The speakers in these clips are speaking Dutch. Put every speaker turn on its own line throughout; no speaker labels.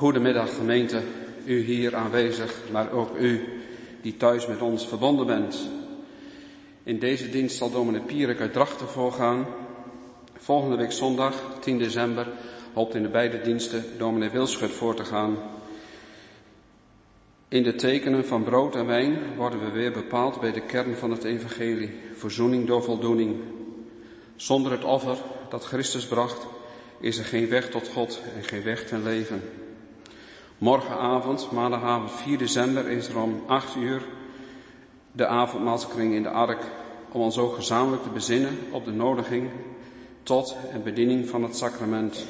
Goedemiddag gemeente, u hier aanwezig, maar ook u die thuis met ons verbonden bent. In deze dienst zal dominee Pierik uit Drachten voorgaan. Volgende week zondag, 10 december, hoopt in de beide diensten dominee Wilschut voor te gaan. In de tekenen van brood en wijn worden we weer bepaald bij de kern van het evangelie, verzoening door voldoening. Zonder het offer dat Christus bracht, is er geen weg tot God en geen weg ten leven. Morgenavond, maandagavond 4 december, is er om 8 uur de avondmaalskring in de Ark, om ons ook gezamenlijk te bezinnen op de nodiging tot en bediening van het sacrament.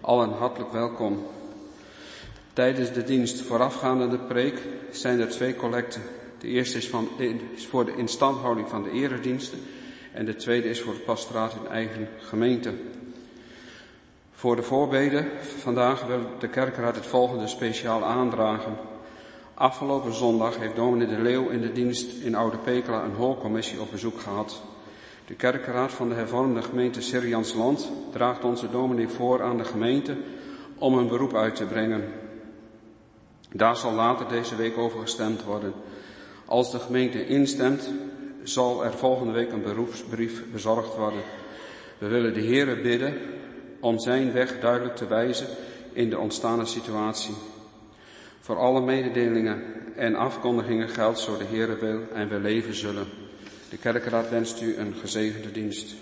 Allen hartelijk welkom. Tijdens de dienst voorafgaande de preek zijn er twee collecten. De eerste is, van, is voor de instandhouding van de erediensten en de tweede is voor het pastoraat in eigen gemeente. Voor de voorbeden vandaag wil de kerkraad het volgende speciaal aandragen. Afgelopen zondag heeft dominee de Leeuw in de dienst in Oude Pekela een hoorcommissie op bezoek gehad. De kerkraad van de hervormde gemeente Syriansland draagt onze dominee voor aan de gemeente om een beroep uit te brengen. Daar zal later deze week over gestemd worden. Als de gemeente instemt, zal er volgende week een beroepsbrief bezorgd worden. We willen de Heere bidden om zijn weg duidelijk te wijzen in de ontstane situatie. Voor alle mededelingen en afkondigingen geldt zo de Heere wil en we leven zullen. De kerkraad wenst u een gezegende dienst.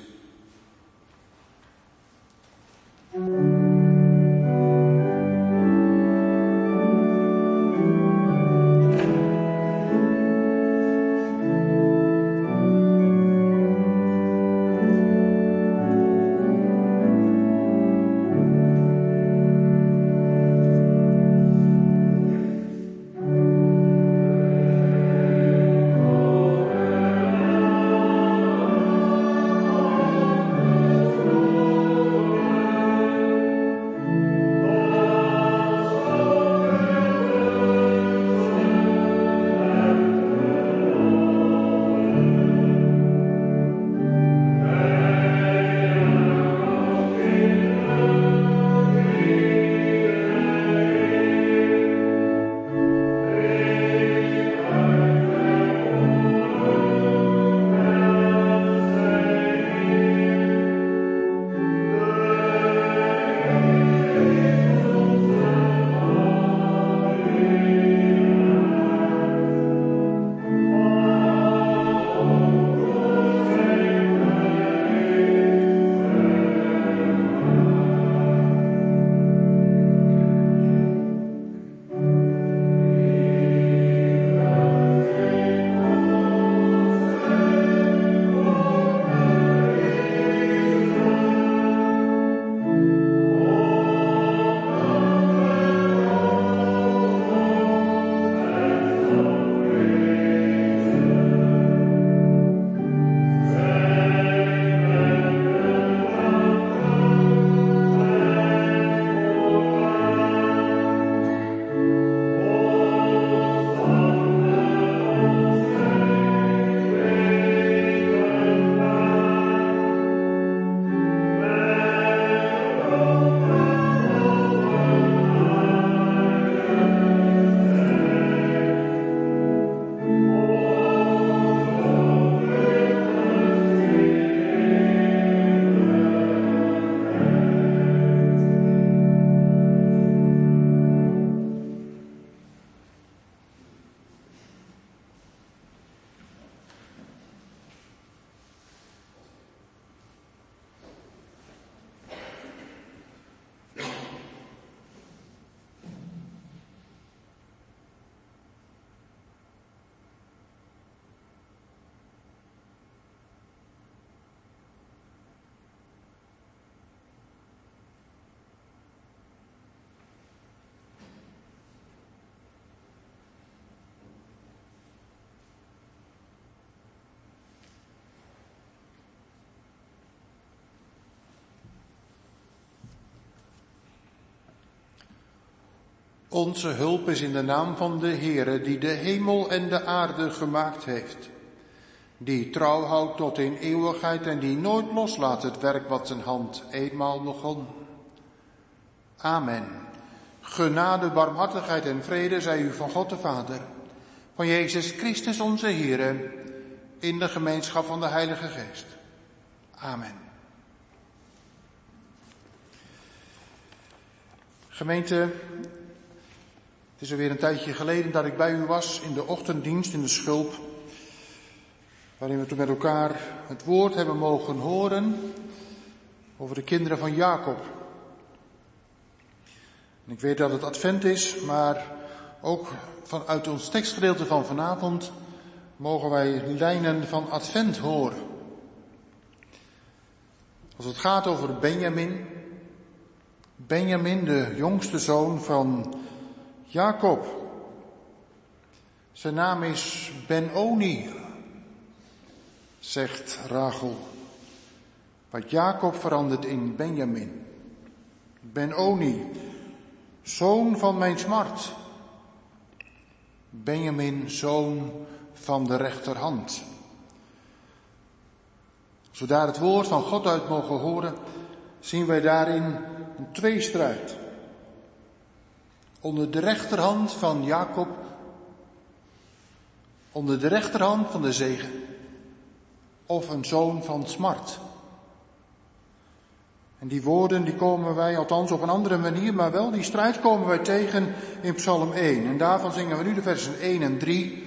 Onze hulp is in de naam van de Heere die de hemel en de aarde gemaakt heeft. Die trouw houdt tot in eeuwigheid en die nooit loslaat het werk wat zijn hand eenmaal begon. Amen. Genade, barmhartigheid en vrede zij u van God de Vader, van Jezus Christus onze Heer, in de gemeenschap van de Heilige Geest. Amen. Gemeente, het is alweer een tijdje geleden dat ik bij u was in de ochtenddienst in de Schulp, waarin we toen met elkaar het woord hebben mogen horen over de kinderen van Jacob. En ik weet dat het advent is, maar ook vanuit ons tekstgedeelte van vanavond mogen wij lijnen van advent horen. Als het gaat over Benjamin, Benjamin, de jongste zoon van Jacob. Zijn naam is Ben-Oni, zegt Rachel. Wat Jacob verandert in Benjamin. Ben-Oni, zoon van mijn smart. Benjamin, zoon van de rechterhand. Als we het woord van God uit mogen horen, zien wij daarin een tweestrijd. Onder de rechterhand van Jacob, onder de rechterhand van de zegen, of een zoon van smart. En die woorden die komen wij, althans op een andere manier, maar wel die strijd komen wij tegen in Psalm 1. En daarvan zingen we nu de versen 1 en 3.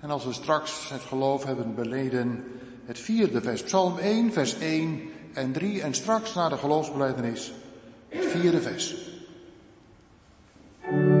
En als we straks het geloof hebben beleden, het vierde vers. Psalm 1, vers 1 en 3. En straks na de geloofsbeleidenis, het vierde vers. Thank you.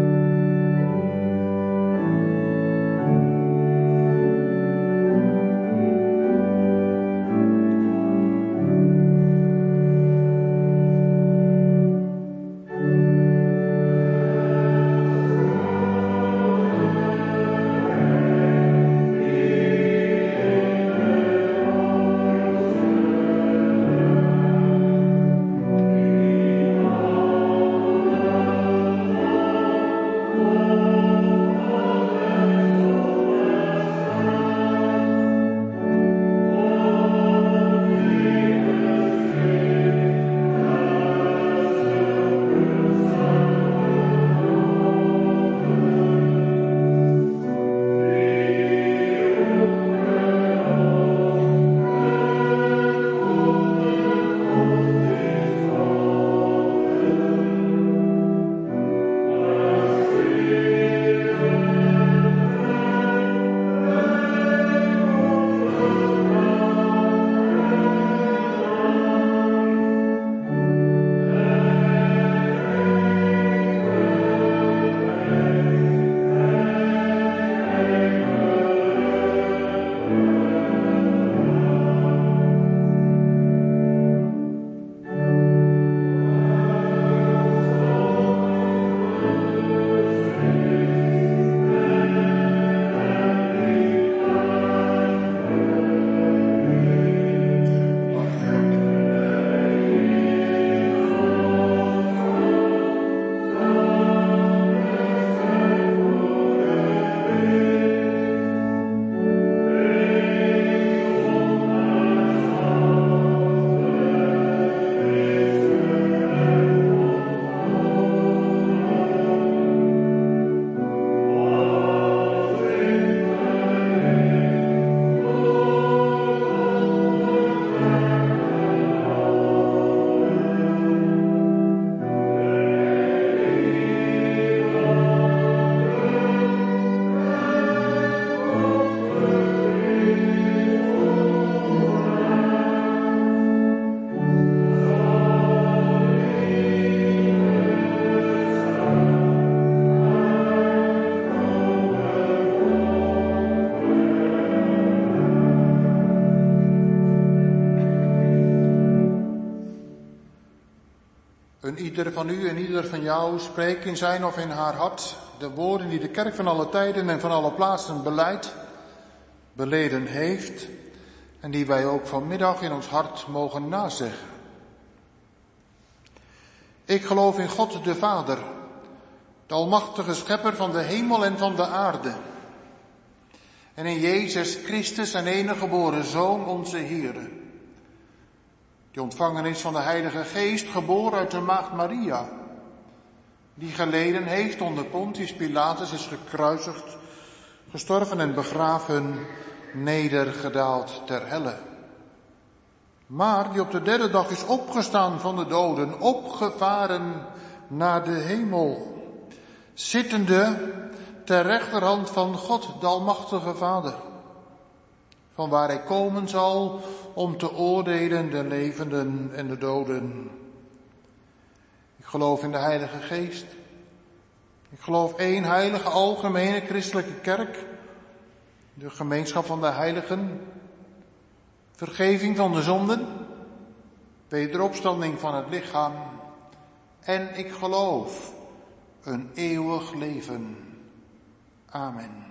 Ieder van u en ieder van jou spreekt in zijn of in haar hart de woorden die de kerk van alle tijden en van alle plaatsen beleidt, beleden heeft en die wij ook vanmiddag in ons hart mogen nazeggen. Ik geloof in God de Vader, de almachtige schepper van de hemel en van de aarde. En in Jezus Christus, zijn enige geboren Zoon, onze Heer die ontvangen is van de Heilige Geest, geboren uit de Maagd Maria, die geleden heeft onder Pontius Pilatus, is gekruisigd, gestorven en begraven, nedergedaald ter helle. Maar die op de derde dag is opgestaan van de doden, opgevaren naar de hemel, zittende ter rechterhand van God, de Almachtige Vader, van waar hij komen zal om te oordelen de levenden en de doden. Ik geloof in de Heilige Geest. Ik geloof één heilige algemene christelijke kerk, de gemeenschap van de heiligen, vergeving van de zonden, wederopstanding van het lichaam en ik geloof een eeuwig leven. Amen.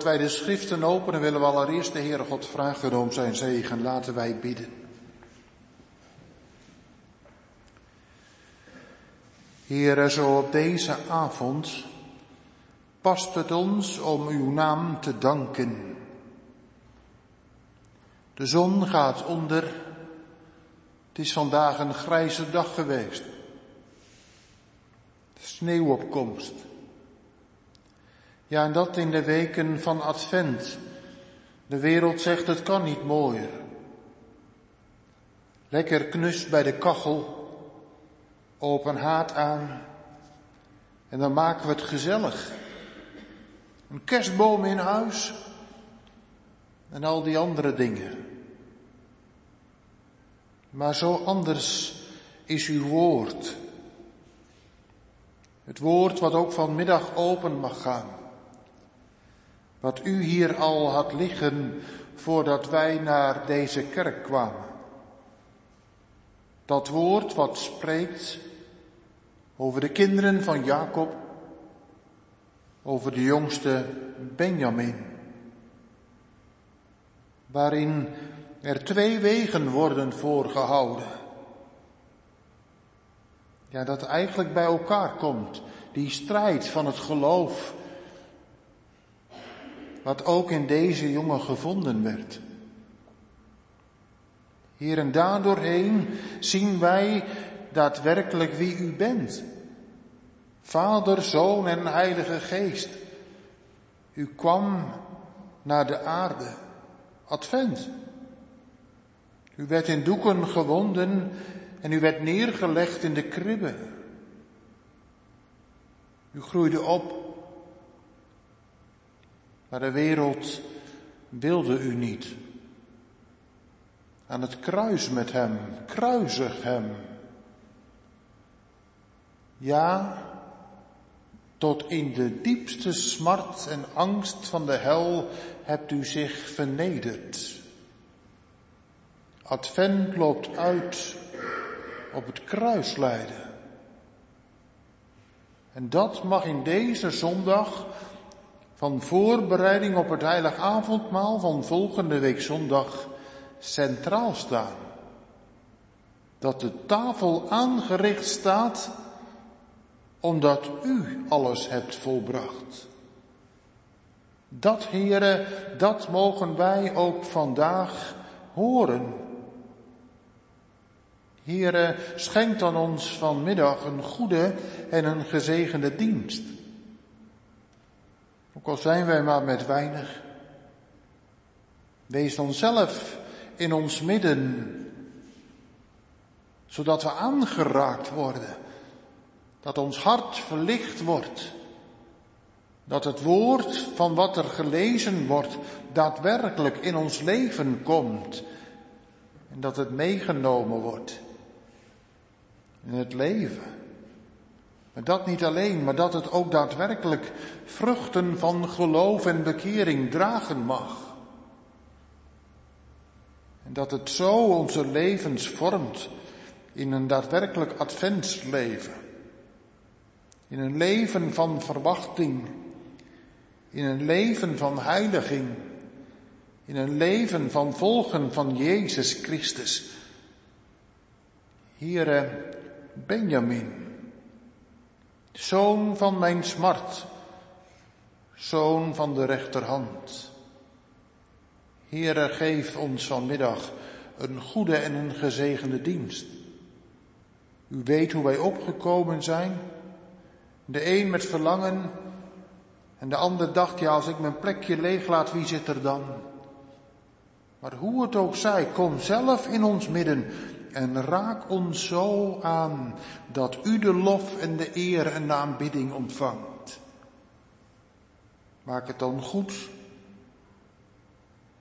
Voordat wij de schriften openen, willen we allereerst de Heere God vragen om zijn zegen. Laten wij bidden. Heere, zo op deze avond past het ons om uw naam te danken. De zon gaat onder. Het is vandaag een grijze dag geweest. Sneeuwopkomst. Ja, en dat in de weken van Advent. De wereld zegt het kan niet mooier. Lekker knus bij de kachel, open haard aan en dan maken we het gezellig. Een kerstboom in huis en al die andere dingen. Maar zo anders is uw woord. Het woord wat ook vanmiddag open mag gaan. Wat u hier al had liggen voordat wij naar deze kerk kwamen. Dat woord wat spreekt over de kinderen van Jacob, over de jongste Benjamin. Waarin er twee wegen worden voorgehouden. Ja, dat eigenlijk bij elkaar komt. Die strijd van het geloof wat ook in deze jongen gevonden werd. Hier en daardoorheen zien wij daadwerkelijk wie u bent. Vader, Zoon en Heilige Geest. U kwam naar de aarde. Advent. U werd in doeken gewonden en u werd neergelegd in de kribbe. U groeide op maar de wereld wilde u niet. Aan het kruis met hem, kruisig hem. Ja, tot in de diepste smart en angst van de hel hebt u zich vernederd. Advent loopt uit op het kruislijden. En dat mag in deze zondag van voorbereiding op het heilig avondmaal van volgende week zondag centraal staan. Dat de tafel aangericht staat omdat u alles hebt volbracht. Dat, heren, dat mogen wij ook vandaag horen. Heren, schenk dan ons vanmiddag een goede en een gezegende dienst. Ook al zijn wij maar met weinig. Wees dan zelf in ons midden, zodat we aangeraakt worden, dat ons hart verlicht wordt, dat het woord van wat er gelezen wordt daadwerkelijk in ons leven komt en dat het meegenomen wordt in het leven. Maar dat niet alleen, maar dat het ook daadwerkelijk vruchten van geloof en bekering dragen mag. En dat het zo onze levens vormt in een daadwerkelijk adventsleven. In een leven van verwachting. In een leven van heiliging. In een leven van volgen van Jezus Christus. Here Benjamin, zoon van mijn smart, zoon van de rechterhand. Heere, geef ons vanmiddag een goede en een gezegende dienst. U weet hoe wij opgekomen zijn. De een met verlangen en de ander dacht, ja, als ik mijn plekje leeg laat, wie zit er dan? Maar hoe het ook zij, kom zelf in ons midden en raak ons zo aan dat u de lof en de eer en de aanbidding ontvangt. Maak het dan goed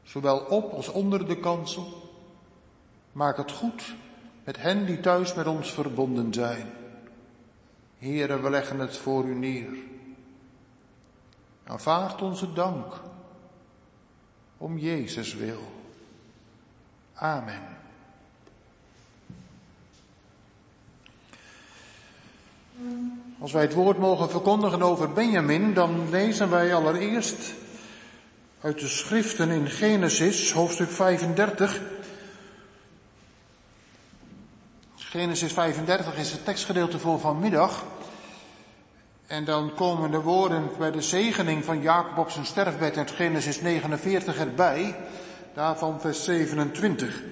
zowel op als onder de kansel. Maak het goed met hen die thuis met ons verbonden zijn. Heren, we leggen het voor u neer. Aanvaard onze dank om Jezus wil. Amen. Als wij het woord mogen verkondigen over Benjamin, dan lezen wij allereerst uit de schriften in Genesis, hoofdstuk 35. Genesis 35 is het tekstgedeelte voor vanmiddag. En dan komen de woorden bij de zegening van Jacob op zijn sterfbed uit Genesis 49 erbij. Daarvan vers 27.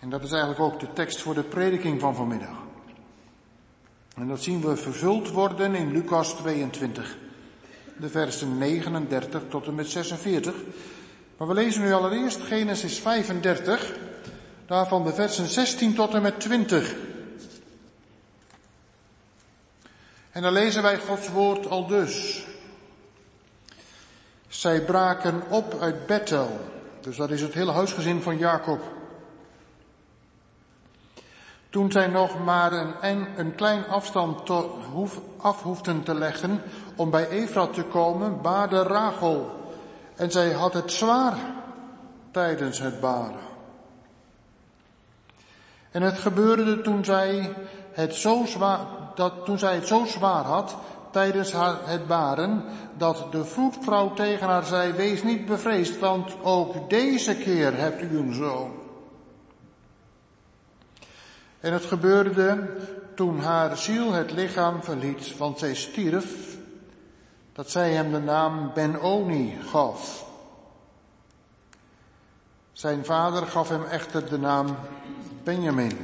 En dat is eigenlijk ook de tekst voor de prediking van vanmiddag. En dat zien we vervuld worden in Lucas 22 de versen 39 tot en met 46. Maar we lezen nu allereerst Genesis 35, daarvan de versen 16 tot en met 20. En dan lezen wij Gods woord al dus. Zij braken op uit Bethel, dus dat is het hele huisgezin van Jacob. Toen zij nog maar een, een klein afstand af hoefden te leggen om bij Efrat te komen, baarde Rachel. En zij had het zwaar tijdens het baren. En het gebeurde toen zij het zo zwaar, dat, toen zij het zo zwaar had tijdens haar, het baren, dat de vroedvrouw tegen haar zei, wees niet bevreesd, want ook deze keer hebt u een zoon. En het gebeurde toen haar ziel het lichaam verliet, want zij stierf, dat zij hem de naam Ben-Oni gaf. Zijn vader gaf hem echter de naam Benjamin.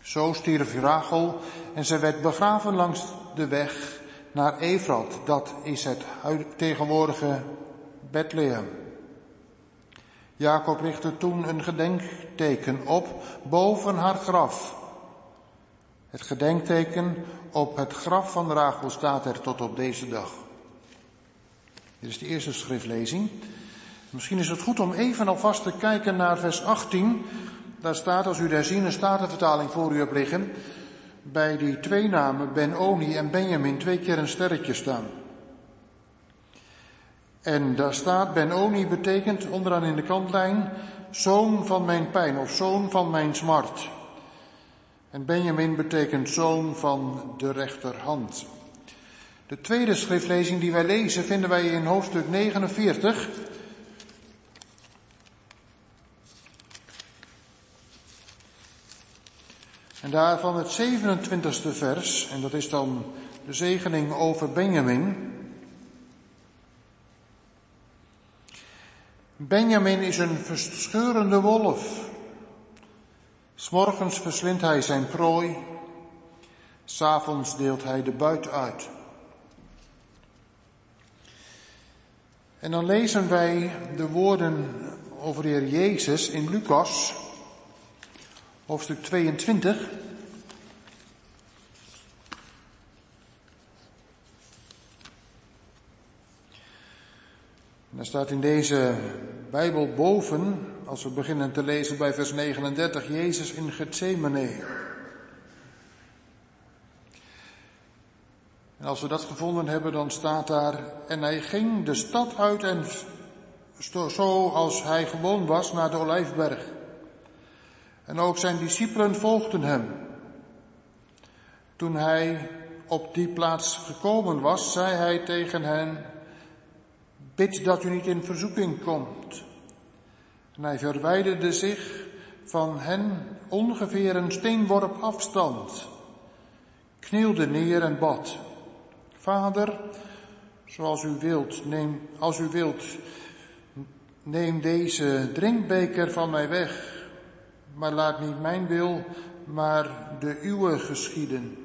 Zo stierf Rachel en zij werd begraven langs de weg naar Efrat, dat is het tegenwoordige Bethlehem. Jacob richtte toen een gedenkteken op boven haar graf. Het gedenkteken op het graf van Rachel staat er tot op deze dag. Dit is de eerste schriftlezing. Misschien is het goed om even alvast te kijken naar vers 18. Daar staat, als u daar zien, een statenvertaling voor u hebt liggen. Bij die twee namen, Ben-Oni en Benjamin, twee keer een sterretje staan. En daar staat, Ben-Oni betekent onderaan in de kantlijn, zoon van mijn pijn of zoon van mijn smart. En Benjamin betekent zoon van de rechterhand. De tweede schriftlezing die wij lezen vinden wij in hoofdstuk 49. En daarvan het 27ste vers, en dat is dan de zegening over Benjamin. Benjamin is een verscheurende wolf. S'morgens verslindt hij zijn prooi, s'avonds deelt hij de buit uit. En dan lezen wij de woorden over de Heer Jezus in Lucas, hoofdstuk 22. Dan staat in deze Bijbel boven, als we beginnen te lezen bij vers 39, Jezus in Gethsemane. En als we dat gevonden hebben, dan staat daar, en hij ging de stad uit en zoals hij gewoon was naar de Olijfberg. En ook zijn discipelen volgden hem. Toen hij op die plaats gekomen was, zei hij tegen hen, bid dat u niet in verzoeking komt. En hij verwijderde zich van hen ongeveer een steenworp afstand, knielde neer en bad. Vader, zoals u wilt, neem, als u wilt, neem deze drinkbeker van mij weg, maar laat niet mijn wil, maar de uwe geschieden.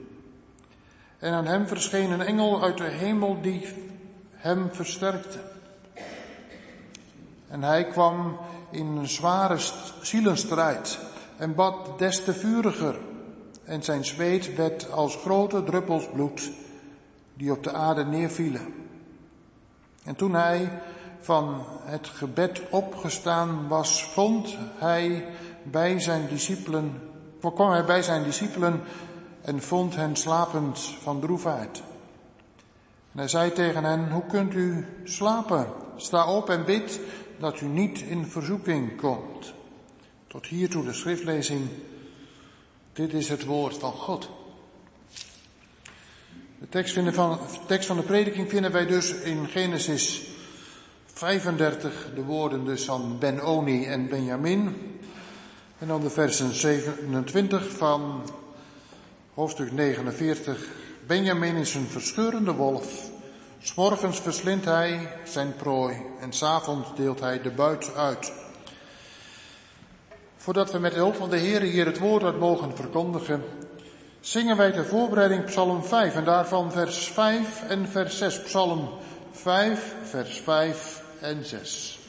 En aan hem verscheen een engel uit de hemel die hem versterkte. En hij kwam in een zware zielenstrijd en bad des te vuriger. En zijn zweet werd als grote druppels bloed die op de aarde neervielen. En toen hij van het gebed opgestaan was, vond hij bij zijn discipelen, kwam hij bij zijn discipelen en vond hen slapend van droefheid. En hij zei tegen hen, hoe kunt u slapen? Sta op en bid dat u niet in verzoeking komt. Tot hiertoe de schriftlezing. Dit is het woord van God. De tekst, van, de tekst van de prediking vinden wij dus in Genesis 35, de woorden dus van Ben-Oni en Benjamin. En dan de versen 27 van hoofdstuk 49. Benjamin is een verscheurende wolf. S'morgens verslindt hij zijn prooi en s'avonds deelt hij de buit uit. Voordat we met hulp van de Heer hier het woord uit mogen verkondigen, zingen wij ter voorbereiding Psalm 5 en daarvan vers 5 en vers 6. Psalm 5, vers 5 en 6.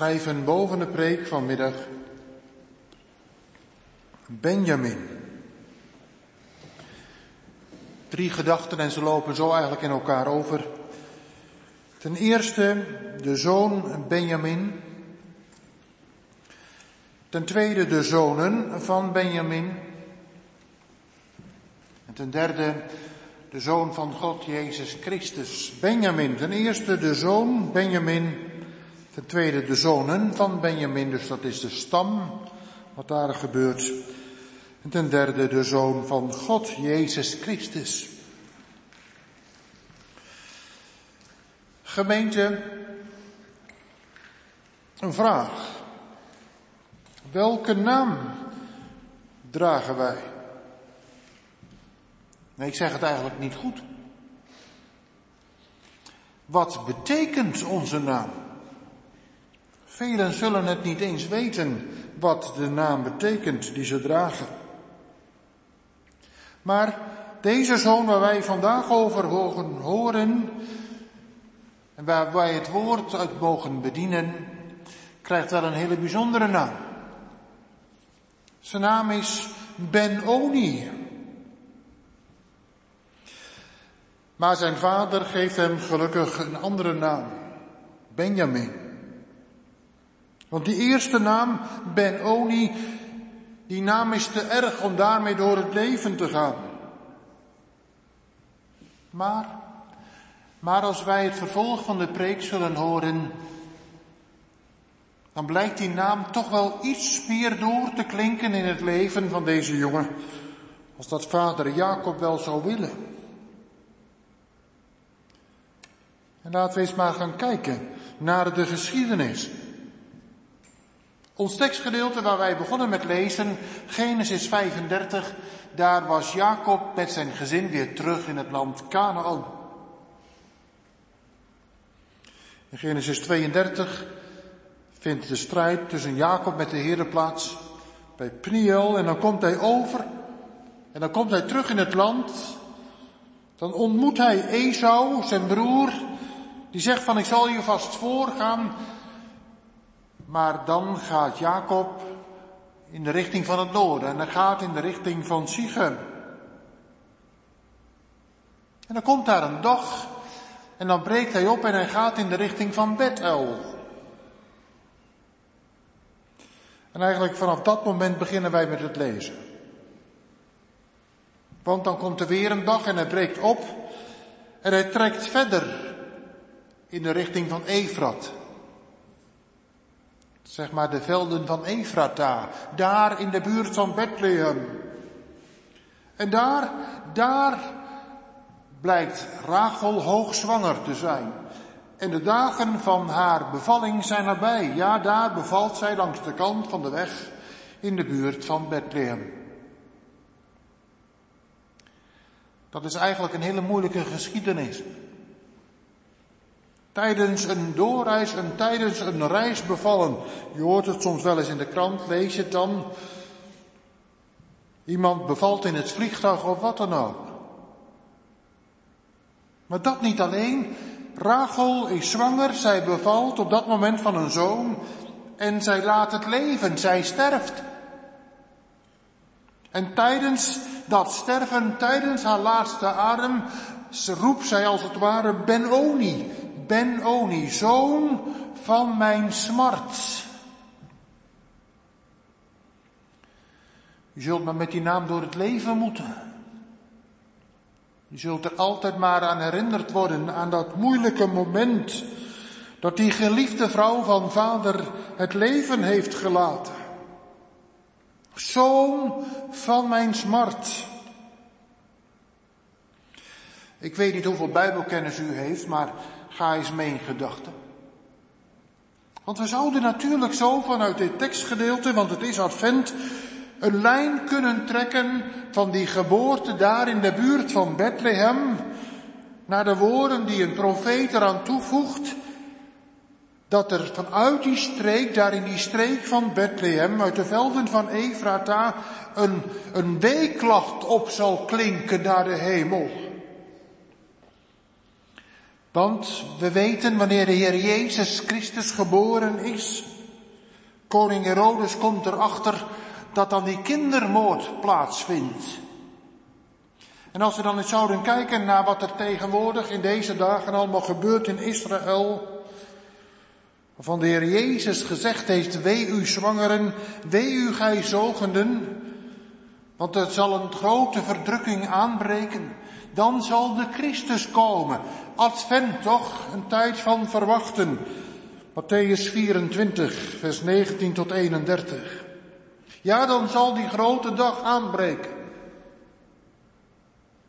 Schrijven boven de preek vanmiddag Benjamin. Drie gedachten en ze lopen zo eigenlijk in elkaar over. Ten eerste de zoon Benjamin. Ten tweede de zonen van Benjamin. En ten derde de zoon van God, Jezus Christus. Benjamin, ten eerste de zoon Benjamin. Ten tweede de zonen van Benjamin, dus dat is de stam, wat daar gebeurt. En ten derde de zoon van God, Jezus Christus. Gemeente, een vraag. Welke naam dragen wij? Nee, ik zeg het eigenlijk niet goed. Wat betekent onze naam? Velen zullen het niet eens weten wat de naam betekent die ze dragen. Maar deze zoon waar wij vandaag over horen en waar wij het woord uit mogen bedienen, krijgt wel een hele bijzondere naam. Zijn naam is Ben-Oni. Maar zijn vader geeft hem gelukkig een andere naam. Benjamin. Want die eerste naam, Ben-Oni, die naam is te erg om daarmee door het leven te gaan. Maar, maar als wij het vervolg van de preek zullen horen, dan blijkt die naam toch wel iets meer door te klinken in het leven van deze jongen, als dat vader Jacob wel zou willen. En laten we eens maar gaan kijken naar de geschiedenis. Ons tekstgedeelte waar wij begonnen met lezen, Genesis 35, daar was Jacob met zijn gezin weer terug in het land Canaan. In Genesis 32 vindt de strijd tussen Jacob met de Heer plaats bij Pniel en dan komt hij over en dan komt hij terug in het land. Dan ontmoet hij Esau, zijn broer, die zegt van ik zal je vast voorgaan. Maar dan gaat Jacob in de richting van het noorden en hij gaat in de richting van Sichem. En dan komt daar een dag en dan breekt hij op en hij gaat in de richting van Bethel. En eigenlijk vanaf dat moment beginnen wij met het lezen. Want dan komt er weer een dag en hij breekt op en hij trekt verder in de richting van Efrat. Zeg maar de velden van Efrata, daar in de buurt van Bethlehem. En daar, daar blijkt Rachel hoogzwanger te zijn. En de dagen van haar bevalling zijn nabij. Ja, daar bevalt zij langs de kant van de weg in de buurt van Bethlehem. Dat is eigenlijk een hele moeilijke geschiedenis. Tijdens een doorreis en tijdens een reis bevallen. Je hoort het soms wel eens in de krant, lees het dan. Iemand bevalt in het vliegtuig of wat dan ook. Maar dat niet alleen. Rachel is zwanger, zij bevalt op dat moment van een zoon en zij laat het leven, zij sterft. En tijdens dat sterven, tijdens haar laatste adem, roept zij als het ware Benoni, Ben-Oni, zoon van mijn smart. Je zult maar met die naam door het leven moeten. Je zult er altijd maar aan herinnerd worden, aan dat moeilijke moment dat die geliefde vrouw van vader het leven heeft gelaten. Zoon van mijn smart. Ik weet niet hoeveel bijbelkennis u heeft, maar Ga eens mee. Want we zouden natuurlijk zo vanuit dit tekstgedeelte, want het is advent, een lijn kunnen trekken van die geboorte daar in de buurt van Bethlehem naar de woorden die een profeet eraan toevoegt, dat er vanuit die streek, daar in die streek van Bethlehem, uit de velden van Efrata, een, een weeklacht op zal klinken naar de hemel. Want we weten wanneer de Heer Jezus Christus geboren is, koning Herodes komt erachter dat dan die kindermoord plaatsvindt. En als we dan eens zouden kijken naar wat er tegenwoordig in deze dagen allemaal gebeurt in Israël, waarvan de Heer Jezus gezegd heeft, wee u zwangeren, wee u gij zogenden, want er zal een grote verdrukking aanbreken. Dan zal de Christus komen. Advent toch, een tijd van verwachten. Matthäus 24, vers 19 tot 31. Ja, dan zal die grote dag aanbreken.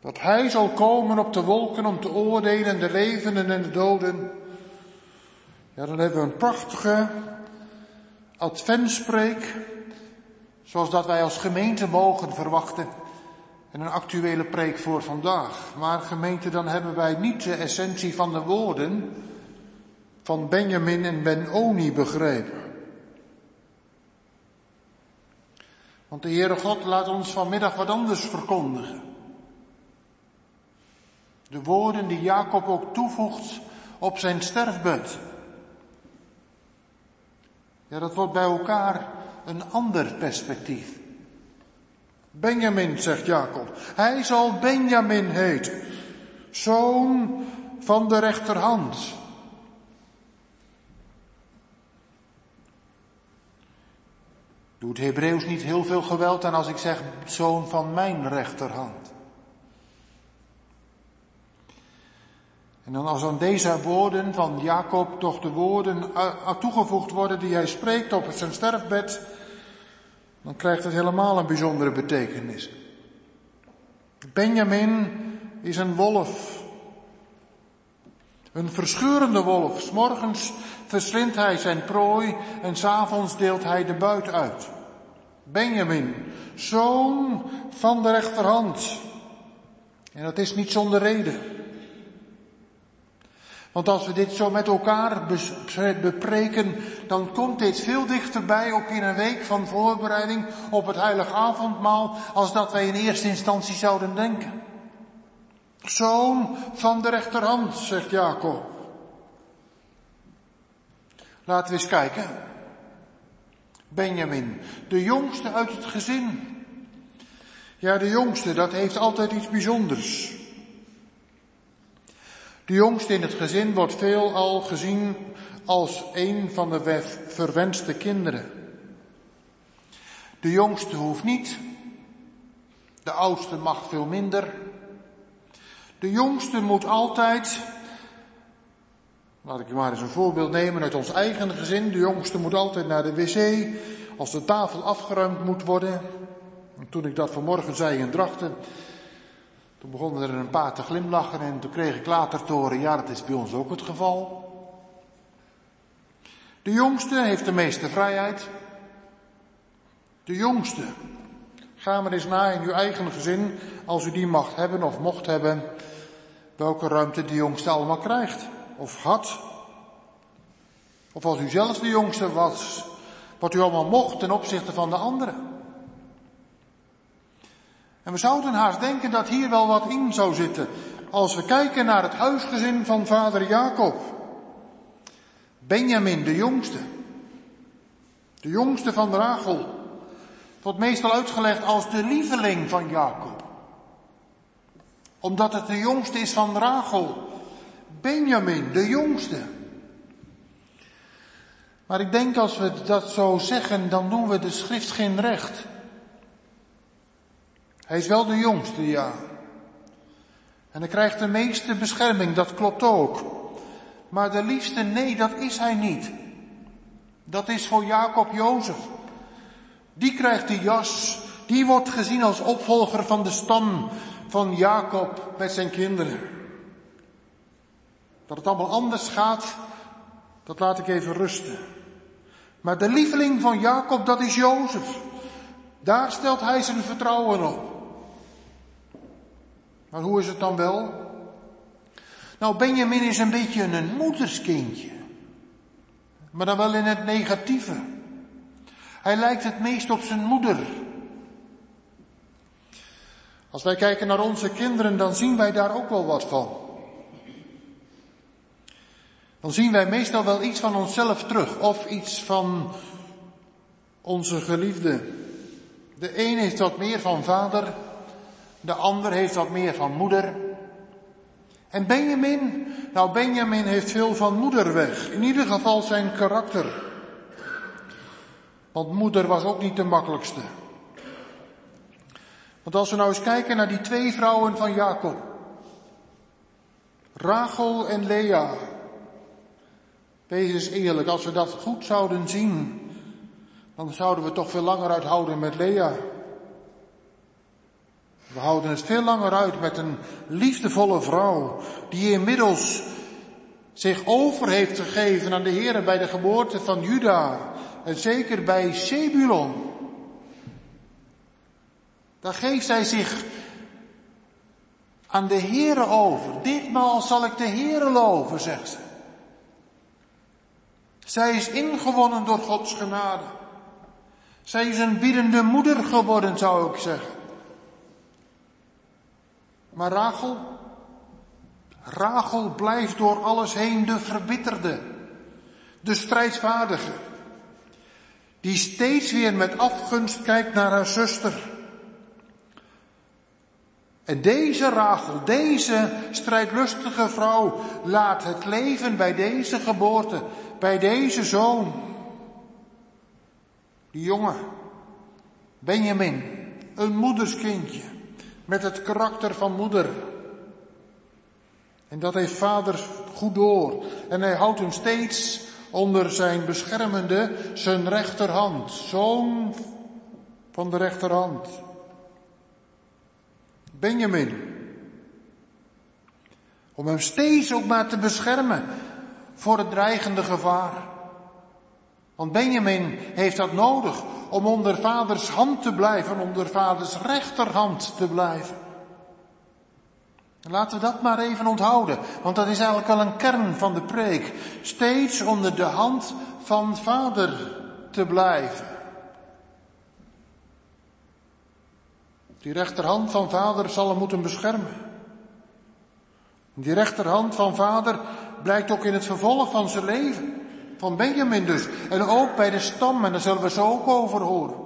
Dat hij zal komen op de wolken om te oordelen de levenden en de doden. Ja, dan hebben we een prachtige adventspreek, zoals dat wij als gemeente mogen verwachten. En een actuele preek voor vandaag. Maar gemeente, dan hebben wij niet de essentie van de woorden van Benjamin en Ben-Oni begrepen. Want de Heere God laat ons vanmiddag wat anders verkondigen. De woorden die Jacob ook toevoegt op zijn sterfbed. Ja, dat wordt bij elkaar een ander perspectief. Benjamin, zegt Jacob. Hij zal Benjamin heten. Zoon van de rechterhand. Doet Hebreeuws niet heel veel geweld aan als ik zeg zoon van mijn rechterhand. En dan als aan deze woorden van Jacob toch de woorden toegevoegd worden die hij spreekt op zijn sterfbed, dan krijgt het helemaal een bijzondere betekenis. Benjamin is een wolf. Een verscheurende wolf. S morgens verslindt hij zijn prooi en s'avonds deelt hij de buit uit. Benjamin, zoon van de rechterhand. En dat is niet zonder reden. Want als we dit zo met elkaar bepreken, dan komt dit veel dichterbij, ook in een week van voorbereiding op het heilige avondmaal, als dat wij in eerste instantie zouden denken. Zoon van de rechterhand, zegt Jacob. Laten we eens kijken. Benjamin, de jongste uit het gezin. Ja, de jongste, dat heeft altijd iets bijzonders. De jongste in het gezin wordt veelal gezien als een van de verwenste kinderen. De jongste hoeft niet. De oudste mag veel minder. De jongste moet altijd, laat ik maar eens een voorbeeld nemen uit ons eigen gezin. De jongste moet altijd naar de wc als de tafel afgeruimd moet worden. En toen ik dat vanmorgen zei in Drachten, toen begonnen er een paar te glimlachen en toen kreeg ik later te horen, ja dat is bij ons ook het geval. De jongste heeft de meeste vrijheid. De jongste. Ga maar eens na in uw eigen gezin, als u die mag hebben of mocht hebben, welke ruimte de jongste allemaal krijgt of had. Of als u zelf de jongste was, wat u allemaal mocht ten opzichte van de anderen. En we zouden haast denken dat hier wel wat in zou zitten. Als we kijken naar het huisgezin van vader Jacob. Benjamin, de jongste. De jongste van Rachel. Wordt meestal uitgelegd als de lieveling van Jacob. Omdat het de jongste is van Rachel. Benjamin, de jongste. Maar ik denk als we dat zo zeggen, dan doen we de schrift geen recht. Hij is wel de jongste, ja. En hij krijgt de meeste bescherming, dat klopt ook. Maar de liefste, nee, dat is hij niet. Dat is voor Jacob Jozef. Die krijgt die jas, die wordt gezien als opvolger van de stam van Jacob met zijn kinderen. Dat het allemaal anders gaat, dat laat ik even rusten. Maar de lieveling van Jacob, dat is Jozef. Daar stelt hij zijn vertrouwen op. Maar hoe is het dan wel? Nou, Benjamin is een beetje een moederskindje. Maar dan wel in het negatieve. Hij lijkt het meest op zijn moeder. Als wij kijken naar onze kinderen, dan zien wij daar ook wel wat van. dan zien wij meestal wel iets van onszelf terug of iets van onze geliefde. De een heeft wat meer van vader, de ander heeft wat meer van moeder. En Benjamin, nou Benjamin heeft veel van moeder weg, in ieder geval zijn karakter. Want moeder was ook niet de makkelijkste. Want als we nou eens kijken naar die twee vrouwen van Jacob. Rachel en Lea. Wees eens eerlijk, als we dat goed zouden zien, dan zouden we toch veel langer uithouden met Lea. We houden het veel langer uit met een liefdevolle vrouw die inmiddels zich over heeft gegeven aan de Heer bij de geboorte van Juda en zeker bij Sebulon. Dan geeft zij zich aan de Heere over. Ditmaal zal ik de Heere loven, zegt ze. Zij is ingewonnen door Gods genade. Zij is een biedende moeder geworden, zou ik zeggen. Maar Rachel, Rachel blijft door alles heen de verbitterde, de strijdvaardige, die steeds weer met afgunst kijkt naar haar zuster. En deze Rachel, deze strijdlustige vrouw, laat het leven bij deze geboorte, bij deze zoon, die jongen, Benjamin, een moederskindje, met het karakter van moeder. En dat heeft vader goed door. En hij houdt hem steeds onder zijn beschermende, zijn rechterhand. Zoon van de rechterhand. Benjamin. Om hem steeds ook maar te beschermen voor het dreigende gevaar. Want Benjamin heeft dat nodig om onder vaders hand te blijven, onder vaders rechterhand te blijven. Laten we dat maar even onthouden, want dat is eigenlijk wel een kern van de preek. Steeds onder de hand van vader te blijven. Die rechterhand van vader zal hem moeten beschermen. Die rechterhand van vader blijkt ook in het vervolg van zijn leven. Van Benjamin dus. En ook bij de stam, en daar zullen we zo ook over horen.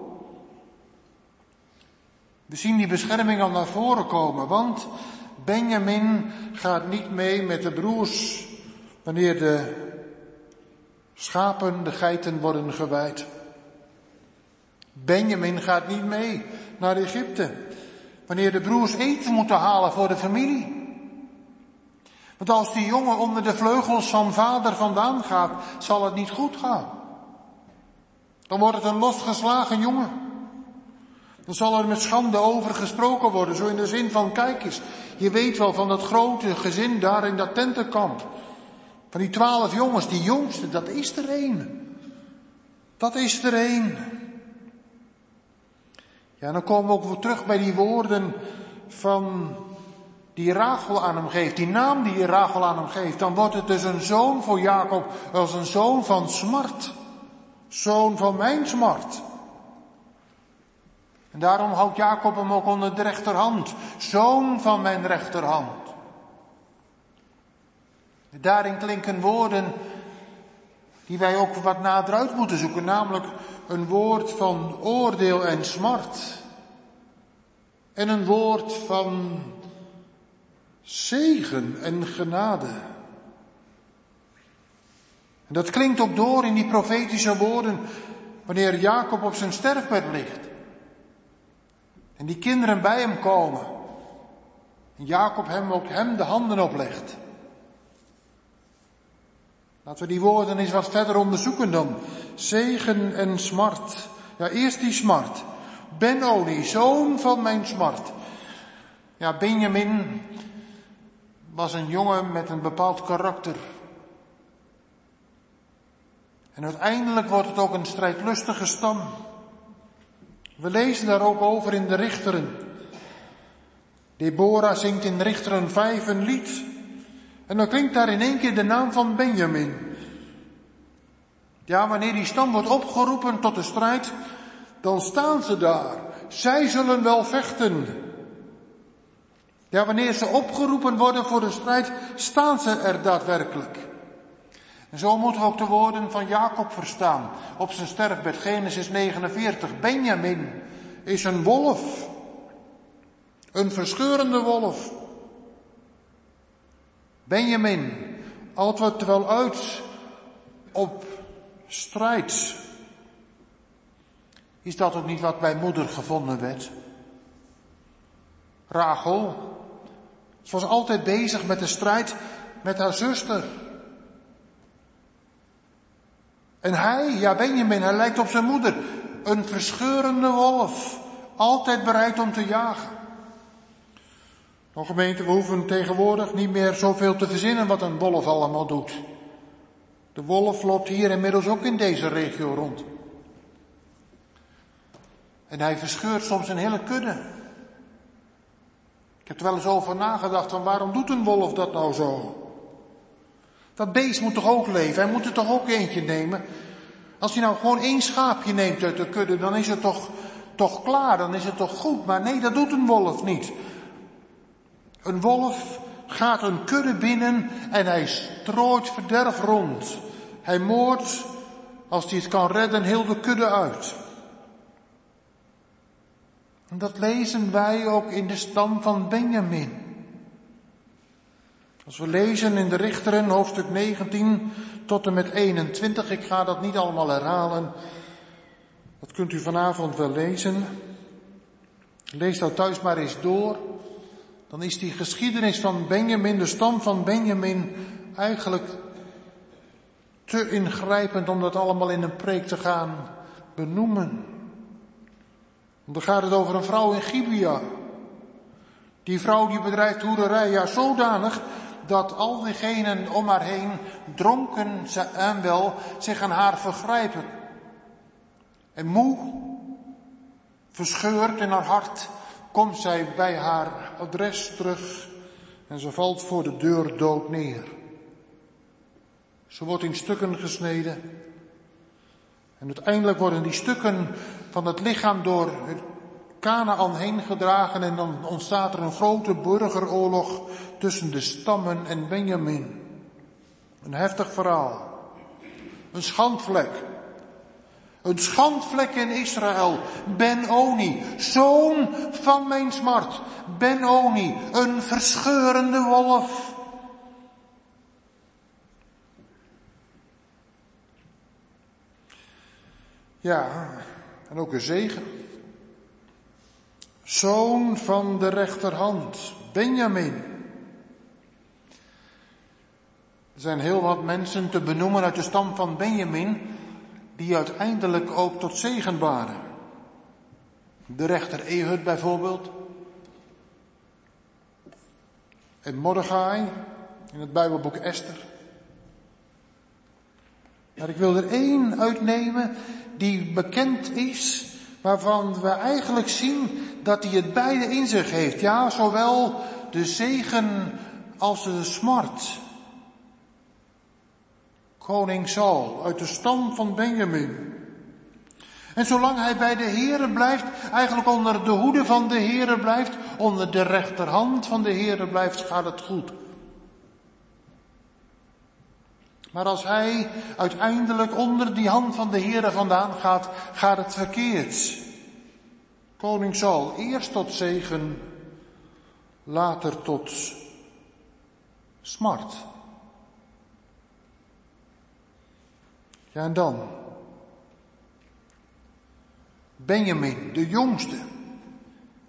We zien die bescherming al naar voren komen, want Benjamin gaat niet mee met de broers wanneer de schapen, de geiten worden gewijd. Benjamin gaat niet mee naar Egypte wanneer de broers eten moeten halen voor de familie. Want als die jongen onder de vleugels van vader vandaan gaat, zal het niet goed gaan. Dan wordt het een losgeslagen jongen. Dan zal er met schande over gesproken worden, zo in de zin van, kijk eens, je weet wel van dat grote gezin daar in dat tentenkamp. Van die twaalf jongens, die jongste, dat is er één. Dat is er één. Ja, dan komen we ook weer terug bij die woorden van die Rachel aan hem geeft, die naam die Rachel aan hem geeft. Dan wordt het dus een zoon voor Jacob als een zoon van smart. Zoon van mijn smart. En daarom houdt Jacob hem ook onder de rechterhand. Zoon van mijn rechterhand. Daarin klinken woorden die wij ook wat nader uit moeten zoeken, namelijk een woord van oordeel en smart. En een woord van zegen en genade. En dat klinkt ook door in die profetische woorden wanneer Jacob op zijn sterfbed ligt. En die kinderen bij hem komen. En Jacob hem ook hem de handen oplegt. Laten we die woorden eens wat verder onderzoeken dan. Zegen en smart. Ja, eerst die smart. Benoni, zoon van mijn smart. Ja, Benjamin was een jongen met een bepaald karakter. En uiteindelijk wordt het ook een strijdlustige stam. We lezen daar ook over in de Richteren. Deborah zingt in Richteren 5 een lied. En dan klinkt daar in één keer de naam van Benjamin. Ja, wanneer die stam wordt opgeroepen tot de strijd, dan staan ze daar. Zij zullen wel vechten. Ja, wanneer ze opgeroepen worden voor de strijd, staan ze er daadwerkelijk. En zo moeten we ook de woorden van Jacob verstaan op zijn sterfbed, Genesis 49. Benjamin is een wolf, een verscheurende wolf. Benjamin, altijd wel uit op strijd. Is dat ook niet wat bij moeder gevonden werd? Rachel, ze was altijd bezig met de strijd met haar zuster. En hij, ja Benjamin, hij lijkt op zijn moeder. Een verscheurende wolf. Altijd bereid om te jagen. Nog gemeente, we hoeven tegenwoordig niet meer zoveel te verzinnen wat een wolf allemaal doet. De wolf loopt hier inmiddels ook in deze regio rond. En hij verscheurt soms een hele kudde. Ik heb er wel eens over nagedacht van waarom doet een wolf dat nou zo? Dat beest moet toch ook leven? Hij moet er toch ook eentje nemen? Als hij nou gewoon één schaapje neemt uit de kudde, dan is het toch, toch klaar, dan is het toch goed. Maar nee, dat doet een wolf niet. Een wolf gaat een kudde binnen en hij strooit verderf rond. Hij moordt, als hij het kan redden, heel de kudde uit. En dat lezen wij ook in de stam van Benjamin. Als we lezen in de Richteren, hoofdstuk 19 tot en met 21, ik ga dat niet allemaal herhalen. Dat kunt u vanavond wel lezen. Lees dat thuis maar eens door. Dan is die geschiedenis van Benjamin, de stam van Benjamin, eigenlijk te ingrijpend om dat allemaal in een preek te gaan benoemen. Dan gaat het over een vrouw in Gibea. Die vrouw die bedrijft hoererij, ja zodanig dat al diegenen om haar heen dronken en wel zich aan haar vergrijpen. En moe, verscheurd in haar hart, komt zij bij haar adres terug en ze valt voor de deur dood neer. Ze wordt in stukken gesneden. En uiteindelijk worden die stukken van het lichaam door Canaan heen gedragen en dan ontstaat er een grote burgeroorlog tussen de stammen en Benjamin. Een heftig verhaal. Een schandvlek. Een schandvlek in Israël. Ben-Oni, zoon van mijn smart. Ben-Oni, een verscheurende wolf. Ja, en ook een zegen. Zoon van de rechterhand, Benjamin. Er zijn heel wat mensen te benoemen uit de stam van Benjamin, die uiteindelijk ook tot zegen waren. De rechter Ehud bijvoorbeeld. En Mordechai in het Bijbelboek Esther. Maar ik wil er één uitnemen die bekend is, waarvan we eigenlijk zien dat hij het beide in zich heeft. Ja, zowel de zegen als de smart. Koning Saul uit de stam van Benjamin. En zolang hij bij de Here blijft, eigenlijk onder de hoede van de Here blijft, onder de rechterhand van de Here blijft, gaat het goed. Maar als hij uiteindelijk onder die hand van de Heere vandaan gaat, gaat het verkeerd. Koning Saul eerst tot zegen, later tot smart. Ja, en dan? Benjamin, de jongste.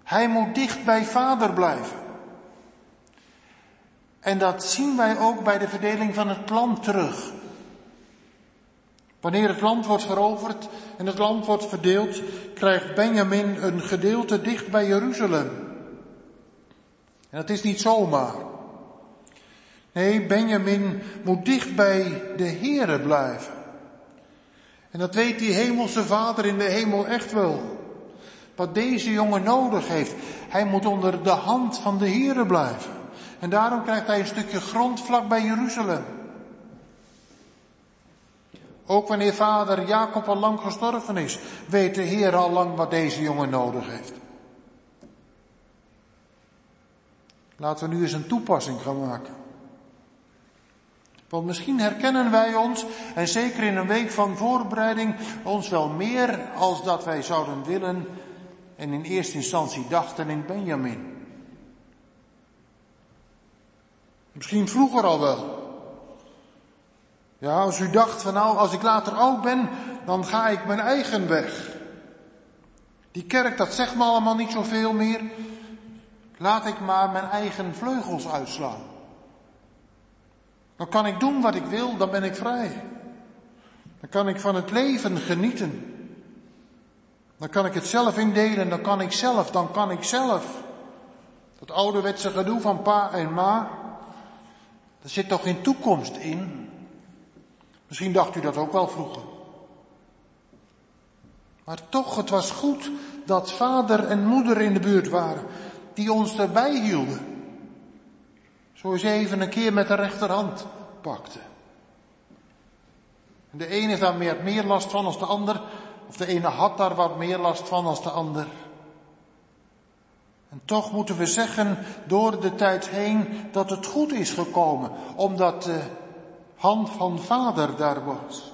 Hij moet dicht bij vader blijven. En dat zien wij ook bij de verdeling van het land terug. Wanneer het land wordt veroverd en het land wordt verdeeld, krijgt Benjamin een gedeelte dicht bij Jeruzalem. En dat is niet zomaar. Nee, Benjamin moet dicht bij de Here blijven. En dat weet die hemelse vader in de hemel echt wel. Wat deze jongen nodig heeft. Hij moet onder de hand van de Here blijven. En daarom krijgt hij een stukje grond vlak bij Jeruzalem. Ook wanneer vader Jacob al lang gestorven is, weet de Heer al lang wat deze jongen nodig heeft. Laten we nu eens een toepassing gaan maken. Want misschien herkennen wij ons, en zeker in een week van voorbereiding, ons wel meer als dat wij zouden willen en in eerste instantie dachten in Benjamin. Misschien vroeger al wel. Ja, als u dacht van nou, als ik later oud ben, dan ga ik mijn eigen weg. Die kerk, dat zegt me allemaal niet zoveel meer. Laat ik maar mijn eigen vleugels uitslaan. Dan kan ik doen wat ik wil, dan ben ik vrij. Dan kan ik van het leven genieten. Dan kan ik het zelf indelen, dan kan ik zelf, dan kan ik zelf. Dat ouderwetse gedoe van pa en ma, er zit toch geen toekomst in? Misschien dacht u dat ook wel vroeger. Maar toch, het was goed dat vader en moeder in de buurt waren, die ons erbij hielden. Zo eens even een keer met de rechterhand pakte. De ene heeft daar meer, meer last van als de ander, of de ene had daar wat meer last van als de ander. En toch moeten we zeggen door de tijd heen dat het goed is gekomen, omdat de hand van vader daar was.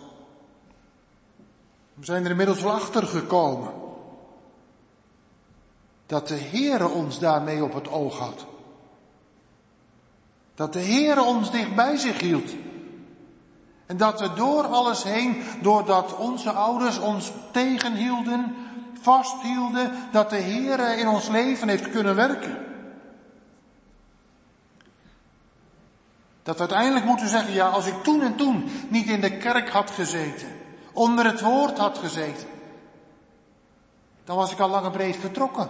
We zijn er inmiddels wel achter gekomen dat de Heere ons daarmee op het oog had. Dat de Heere ons dicht bij zich hield. En dat we door alles heen, doordat onze ouders ons tegenhielden, vasthielden, dat de Heere in ons leven heeft kunnen werken. Dat we uiteindelijk moeten zeggen, ja, als ik toen en toen niet in de kerk had gezeten, onder het woord had gezeten, dan was ik al lang en breed vertrokken.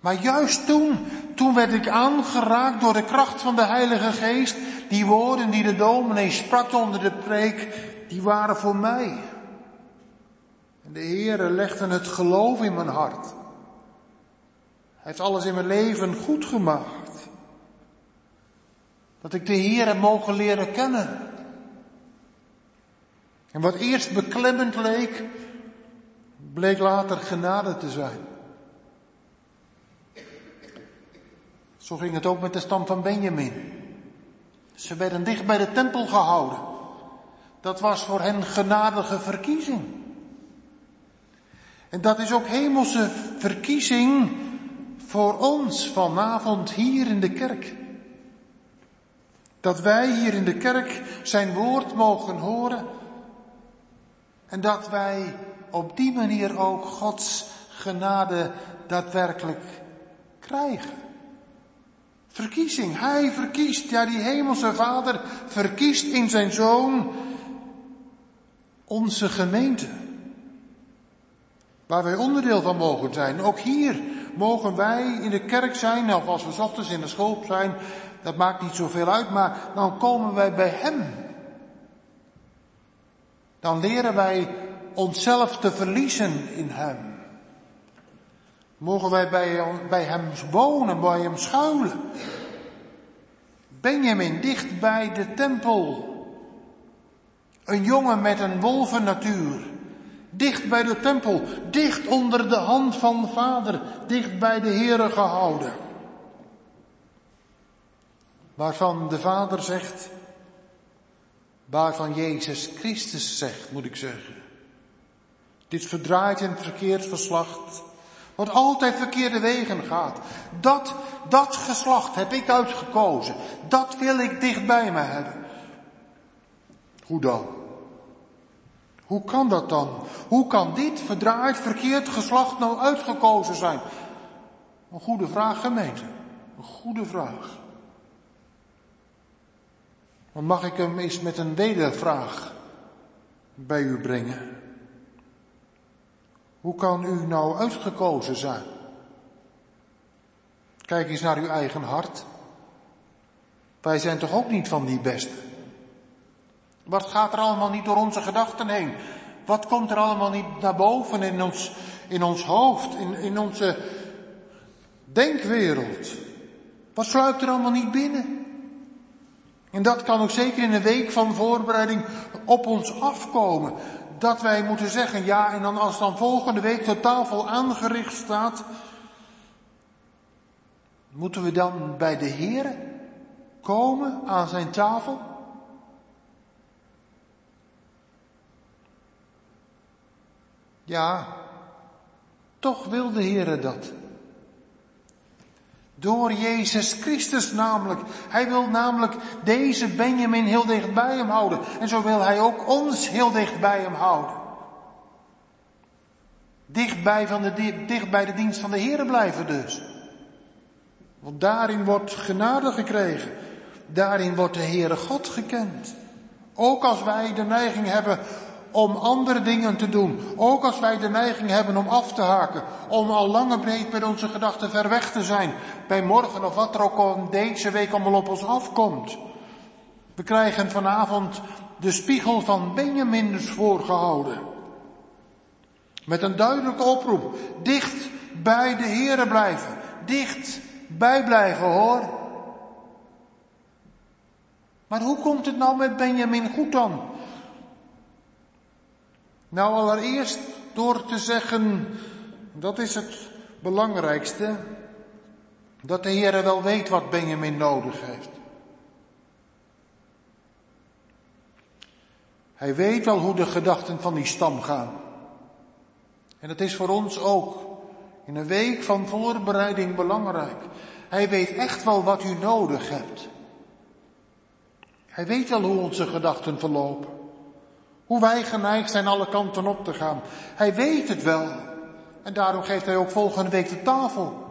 Maar juist toen, toen werd ik aangeraakt door de kracht van de Heilige Geest. Die woorden die de dominee sprak onder de preek, die waren voor mij. De Heere legde het geloof in mijn hart. Hij heeft alles in mijn leven goed gemaakt. Dat ik de Heer mogen leren kennen. En wat eerst beklemmend leek, bleek later genade te zijn. Zo ging het ook met de stam van Benjamin. Ze werden dicht bij de tempel gehouden. Dat was voor hen genadige verkiezing. En dat is ook hemelse verkiezing voor ons vanavond hier in de kerk. Dat wij hier in de kerk zijn woord mogen horen en dat wij op die manier ook Gods genade daadwerkelijk krijgen. Verkiezing. Hij verkiest, ja die hemelse vader verkiest in zijn zoon onze gemeente. Waar wij onderdeel van mogen zijn. Ook hier mogen wij in de kerk zijn, of als we ochtends in de school zijn, dat maakt niet zoveel uit, maar dan komen wij bij Hem. Dan leren wij onszelf te verliezen in Hem. Mogen wij bij, bij hem wonen, bij hem schuilen. Benjamin, dicht bij de tempel. Een jongen met een wolvennatuur. Dicht bij de tempel, dicht onder de hand van vader, dicht bij de Heere gehouden. Waarvan de vader zegt, waarvan Jezus Christus zegt, moet ik zeggen. Dit verdraait en verkeerd verslacht wat altijd verkeerde wegen gaat. Dat, dat geslacht heb ik uitgekozen. Dat wil ik dichtbij me hebben. Hoe dan? Hoe kan dat dan? Hoe kan dit verdraaid verkeerd geslacht nou uitgekozen zijn? Een goede vraag gemeente. Een goede vraag. Dan mag ik hem eens met een wedervraag bij u brengen. Hoe kan u nou uitgekozen zijn? Kijk eens naar uw eigen hart. Wij zijn toch ook niet van die beste? Wat gaat er allemaal niet door onze gedachten heen? Wat komt er allemaal niet naar boven in ons, in ons hoofd, in, in onze denkwereld? Wat sluipt er allemaal niet binnen? En dat kan ook zeker in een week van voorbereiding op ons afkomen dat wij moeten zeggen, ja, en dan als dan volgende week de tafel aangericht staat, moeten we dan bij de Heer komen aan zijn tafel? Ja, toch wil de Heere dat. Door Jezus Christus namelijk. Hij wil namelijk deze Benjamin heel dicht bij hem houden. En zo wil hij ook ons heel dicht bij hem houden. Dichtbij, van de, dicht bij de dienst van de Heer blijven dus. Want daarin wordt genade gekregen. Daarin wordt de Heere God gekend. Ook als wij de neiging hebben om andere dingen te doen. Ook als wij de neiging hebben om af te haken. Om al lange breed met onze gedachten ver weg te zijn. Bij morgen of wat er ook deze week allemaal op ons afkomt. We krijgen vanavond de spiegel van Benjamin dus voorgehouden. Met een duidelijke oproep. Dicht bij de Here blijven. Dicht bij blijven hoor. Maar hoe komt het nou met Benjamin goed dan? Nou, allereerst door te zeggen, dat is het belangrijkste, dat de Heer wel weet wat Benjamin nodig heeft. Hij weet wel hoe de gedachten van die stam gaan. En dat is voor ons ook in een week van voorbereiding belangrijk. Hij weet echt wel wat u nodig hebt. Hij weet wel hoe onze gedachten verlopen. Hoe wij geneigd zijn alle kanten op te gaan. Hij weet het wel. En daarom geeft hij ook volgende week de tafel.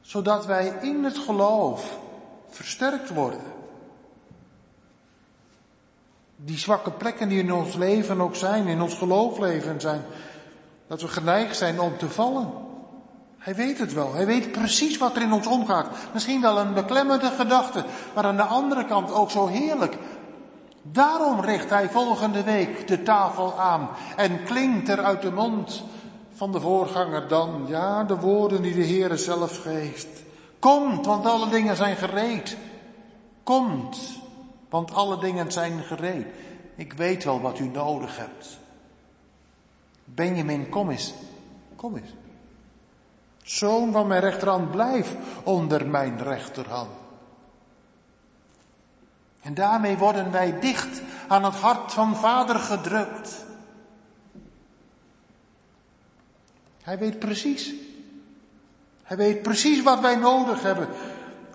Zodat wij in het geloof versterkt worden. Die zwakke plekken die in ons leven ook zijn, in ons geloofleven zijn. Dat we geneigd zijn om te vallen. Hij weet het wel. Hij weet precies wat er in ons omgaat. Misschien wel een beklemmende gedachte, maar aan de andere kant ook zo heerlijk. Daarom richt hij volgende week de tafel aan en klinkt er uit de mond van de voorganger dan, ja, de woorden die de Heere zelf geeft. Komt, want alle dingen zijn gereed. Komt, want alle dingen zijn gereed. Ik weet wel wat u nodig hebt. Benjamin, kom eens. Kom eens. Zoon van mijn rechterhand, blijf onder mijn rechterhand. En daarmee worden wij dicht aan het hart van Vader gedrukt. Hij weet precies. Hij weet precies wat wij nodig hebben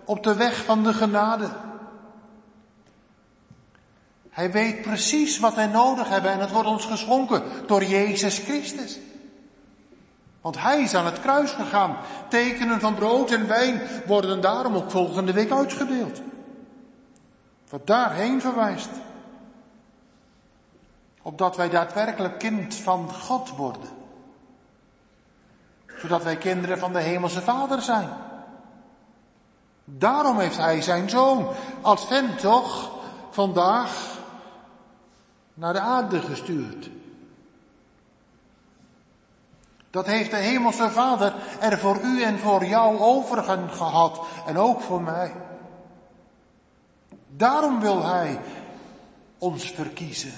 op de weg van de genade. Hij weet precies wat wij nodig hebben en het wordt ons geschonken door Jezus Christus. Want hij is aan het kruis gegaan. Tekenen van brood en wijn worden daarom ook volgende week uitgedeeld. Wat daarheen verwijst. Opdat wij daadwerkelijk kind van God worden. Zodat wij kinderen van de Hemelse Vader zijn. Daarom heeft hij zijn zoon, als vent toch, vandaag naar de aarde gestuurd. Dat heeft de Hemelse Vader er voor u en voor jou over gehad en ook voor mij. Daarom wil Hij ons verkiezen.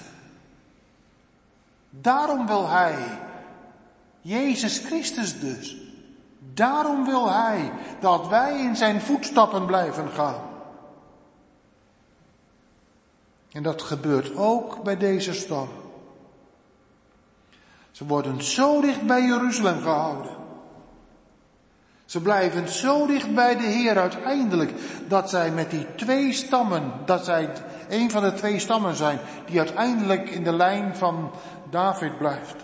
Daarom wil Hij, Jezus Christus dus, daarom wil Hij dat wij in Zijn voetstappen blijven gaan. En dat gebeurt ook bij deze stam. Ze worden zo dicht bij Jeruzalem gehouden. Ze blijven zo dicht bij de Heer uiteindelijk dat zij met die twee stammen, dat zij een van de twee stammen zijn die uiteindelijk in de lijn van David blijft.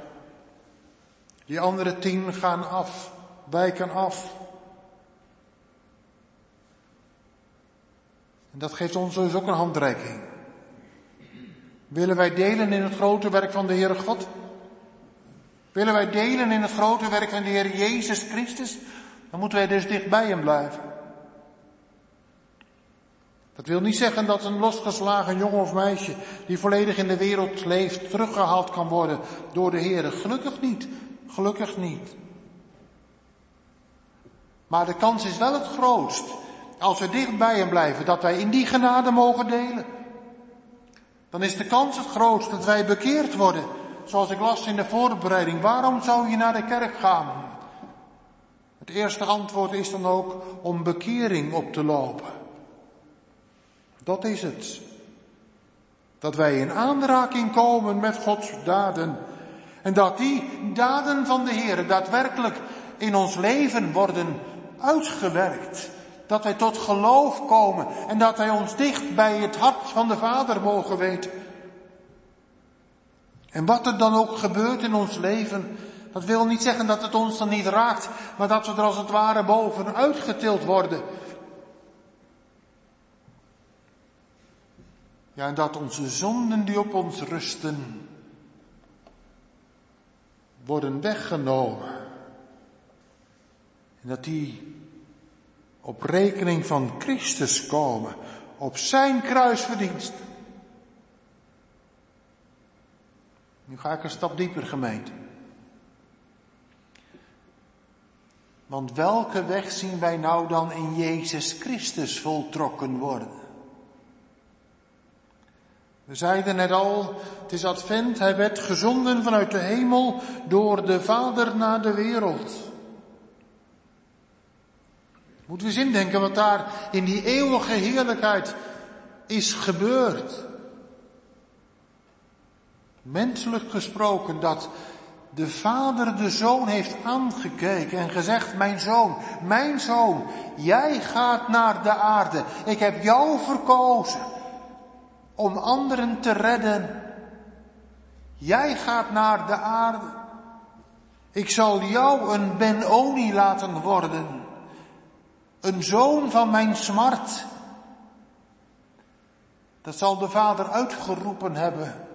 Die andere tien gaan af, wijken af. En dat geeft ons dus ook een handreiking. Willen wij delen in het grote werk van de Heere God? Willen wij delen in het grote werk van de Heer Jezus Christus? Dan moeten wij dus dicht bij hem blijven. Dat wil niet zeggen dat een losgeslagen jongen of meisje die volledig in de wereld leeft teruggehaald kan worden door de Heer. Gelukkig niet. Gelukkig niet. Maar de kans is wel het grootst als we dicht bij hem blijven dat wij in die genade mogen delen. Dan is de kans het grootst dat wij bekeerd worden. Zoals ik las in de voorbereiding. Waarom zou je naar de kerk gaan? Het eerste antwoord is dan ook om bekering op te lopen. Dat is het. Dat wij in aanraking komen met Gods daden. En dat die daden van de Heer daadwerkelijk in ons leven worden uitgewerkt. Dat wij tot geloof komen en dat wij ons dicht bij het hart van de Vader mogen weten. En wat er dan ook gebeurt in ons leven, dat wil niet zeggen dat het ons dan niet raakt, maar dat we er als het ware bovenuit getild worden. Ja, en dat onze zonden die op ons rusten, worden weggenomen. En dat die op rekening van Christus komen, op zijn kruisverdienst. Nu ga ik een stap dieper, gemeente. Want welke weg zien wij nou dan in Jezus Christus voltrokken worden? We zeiden net al, het is advent, hij werd gezonden vanuit de hemel door de Vader naar de wereld. Moeten we eens indenken wat daar in die eeuwige heerlijkheid is gebeurd. Menselijk gesproken dat de vader de zoon heeft aangekeken en gezegd, mijn zoon, mijn zoon, jij gaat naar de aarde. Ik heb jou verkozen om anderen te redden. Jij gaat naar de aarde. Ik zal jou een Benoni laten worden. Een zoon van mijn smart. Dat zal de vader uitgeroepen hebben.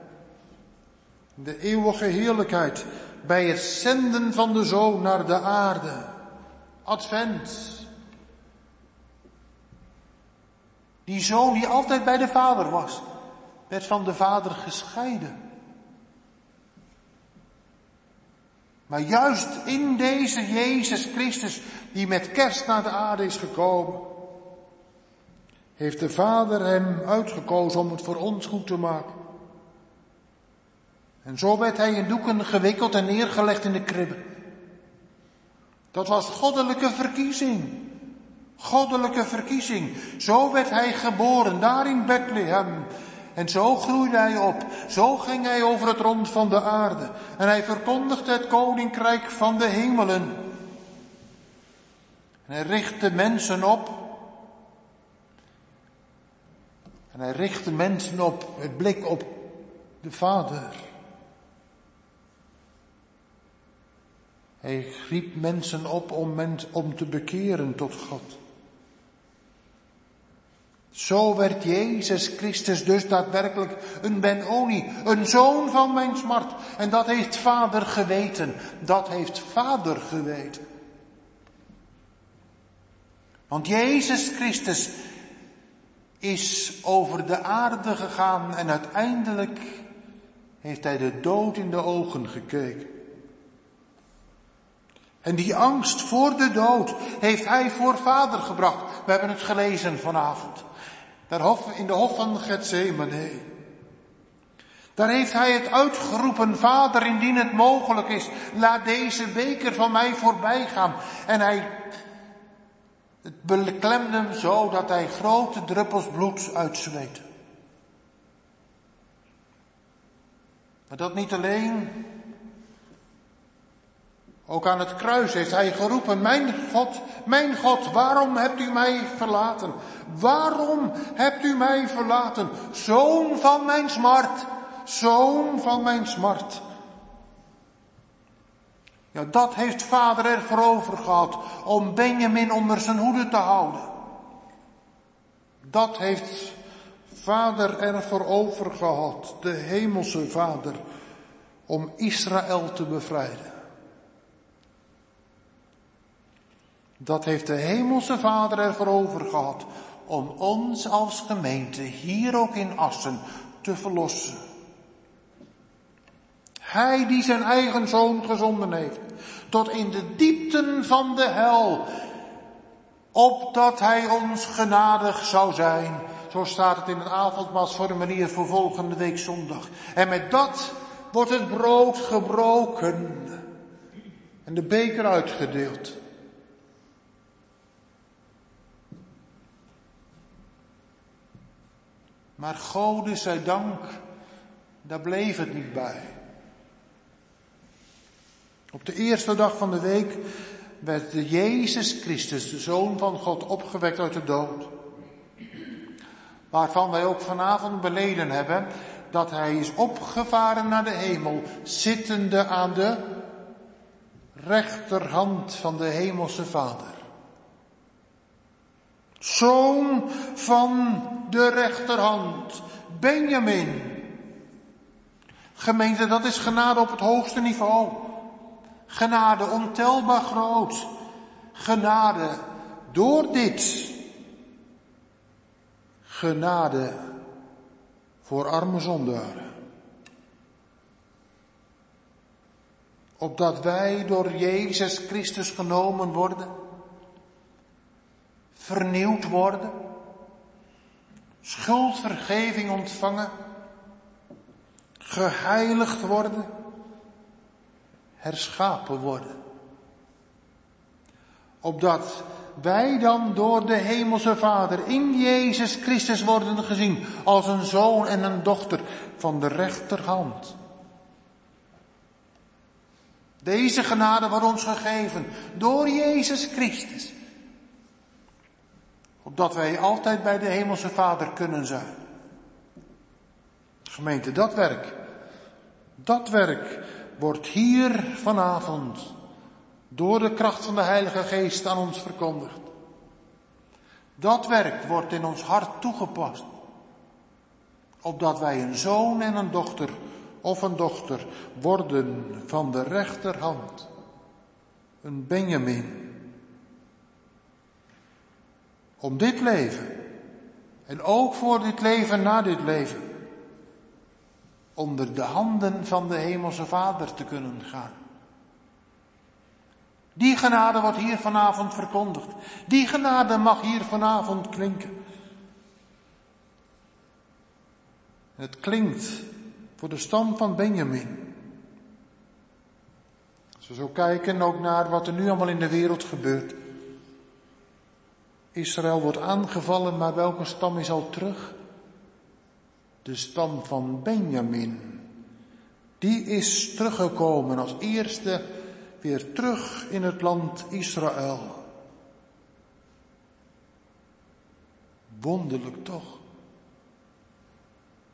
De eeuwige heerlijkheid bij het zenden van de zoon naar de aarde. Advent. Die zoon die altijd bij de vader was, werd van de vader gescheiden. Maar juist in deze Jezus Christus, die met kerst naar de aarde is gekomen, heeft de Vader hem uitgekozen om het voor ons goed te maken. En zo werd hij in doeken gewikkeld en neergelegd in de kribbe. Dat was goddelijke verkiezing. Goddelijke verkiezing. Zo werd hij geboren, daar in Bethlehem. En zo groeide hij op. Zo ging hij over het rond van de aarde. En hij verkondigde het koninkrijk van de hemelen. En hij richtte mensen op. En hij richtte mensen op, het blik op de Vader. Hij riep mensen op om, om te bekeren tot God. Zo werd Jezus Christus dus daadwerkelijk een Benoni, een zoon van mijn smart. En dat heeft vader geweten. Dat heeft vader geweten. Want Jezus Christus is over de aarde gegaan en uiteindelijk heeft hij de dood in de ogen gekeken. En die angst voor de dood heeft hij voor vader gebracht. We hebben het gelezen vanavond. Daar in de hof van Gethsemane. Daar heeft hij het uitgeroepen, Vader, indien het mogelijk is, laat deze beker van mij voorbij gaan. En hij, het beklemde hem zo dat hij grote druppels bloed uitzweette. Maar dat niet alleen, ook aan het kruis heeft hij geroepen, mijn God, mijn God, waarom hebt u mij verlaten? Waarom hebt u mij verlaten? Zoon van mijn smart, zoon van mijn smart. Ja, dat heeft vader ervoor over gehad om Benjamin onder zijn hoede te houden. Dat heeft vader ervoor over gehad, de hemelse vader, om Israël te bevrijden. Dat heeft de hemelse Vader ervoor over gehad om ons als gemeente hier ook in Assen te verlossen. Hij die zijn eigen zoon gezonden heeft, tot in de diepten van de hel, opdat hij ons genadig zou zijn. Zo staat het in het avondmaalsformulier voor volgende week zondag. En met dat wordt het brood gebroken en de beker uitgedeeld. Maar Gode zij dank, daar bleef het niet bij. Op de eerste dag van de week werd de Jezus Christus, de Zoon van God, opgewekt uit de dood. Waarvan wij ook vanavond beleden hebben dat hij is opgevaren naar de hemel, zittende aan de rechterhand van de hemelse Vader. Zoon van de rechterhand, Benjamin. Gemeente, dat is genade op het hoogste niveau. Genade ontelbaar groot. Genade door dit. Genade voor arme zondaren. Opdat wij door Jezus Christus genomen worden, vernieuwd worden, schuldvergeving ontvangen, geheiligd worden, herschapen worden. Opdat wij dan door de Hemelse Vader in Jezus Christus worden gezien als een zoon en een dochter van de rechterhand. Deze genade wordt ons gegeven door Jezus Christus. Opdat wij altijd bij de Hemelse Vader kunnen zijn. Gemeente, dat werk, dat werk wordt hier vanavond door de kracht van de Heilige Geest aan ons verkondigd. Dat werk wordt in ons hart toegepast. Opdat wij een zoon en een dochter of een dochter worden van de rechterhand. Een Benjamin. Om dit leven. En ook voor dit leven na dit leven. Onder de handen van de Hemelse Vader te kunnen gaan. Die genade wordt hier vanavond verkondigd. Die genade mag hier vanavond klinken. Het klinkt voor de stam van Benjamin. Als we zo kijken ook naar wat er nu allemaal in de wereld gebeurt. Israël wordt aangevallen, maar welke stam is al terug? De stam van Benjamin. Die is teruggekomen als eerste weer terug in het land Israël. Wonderlijk toch?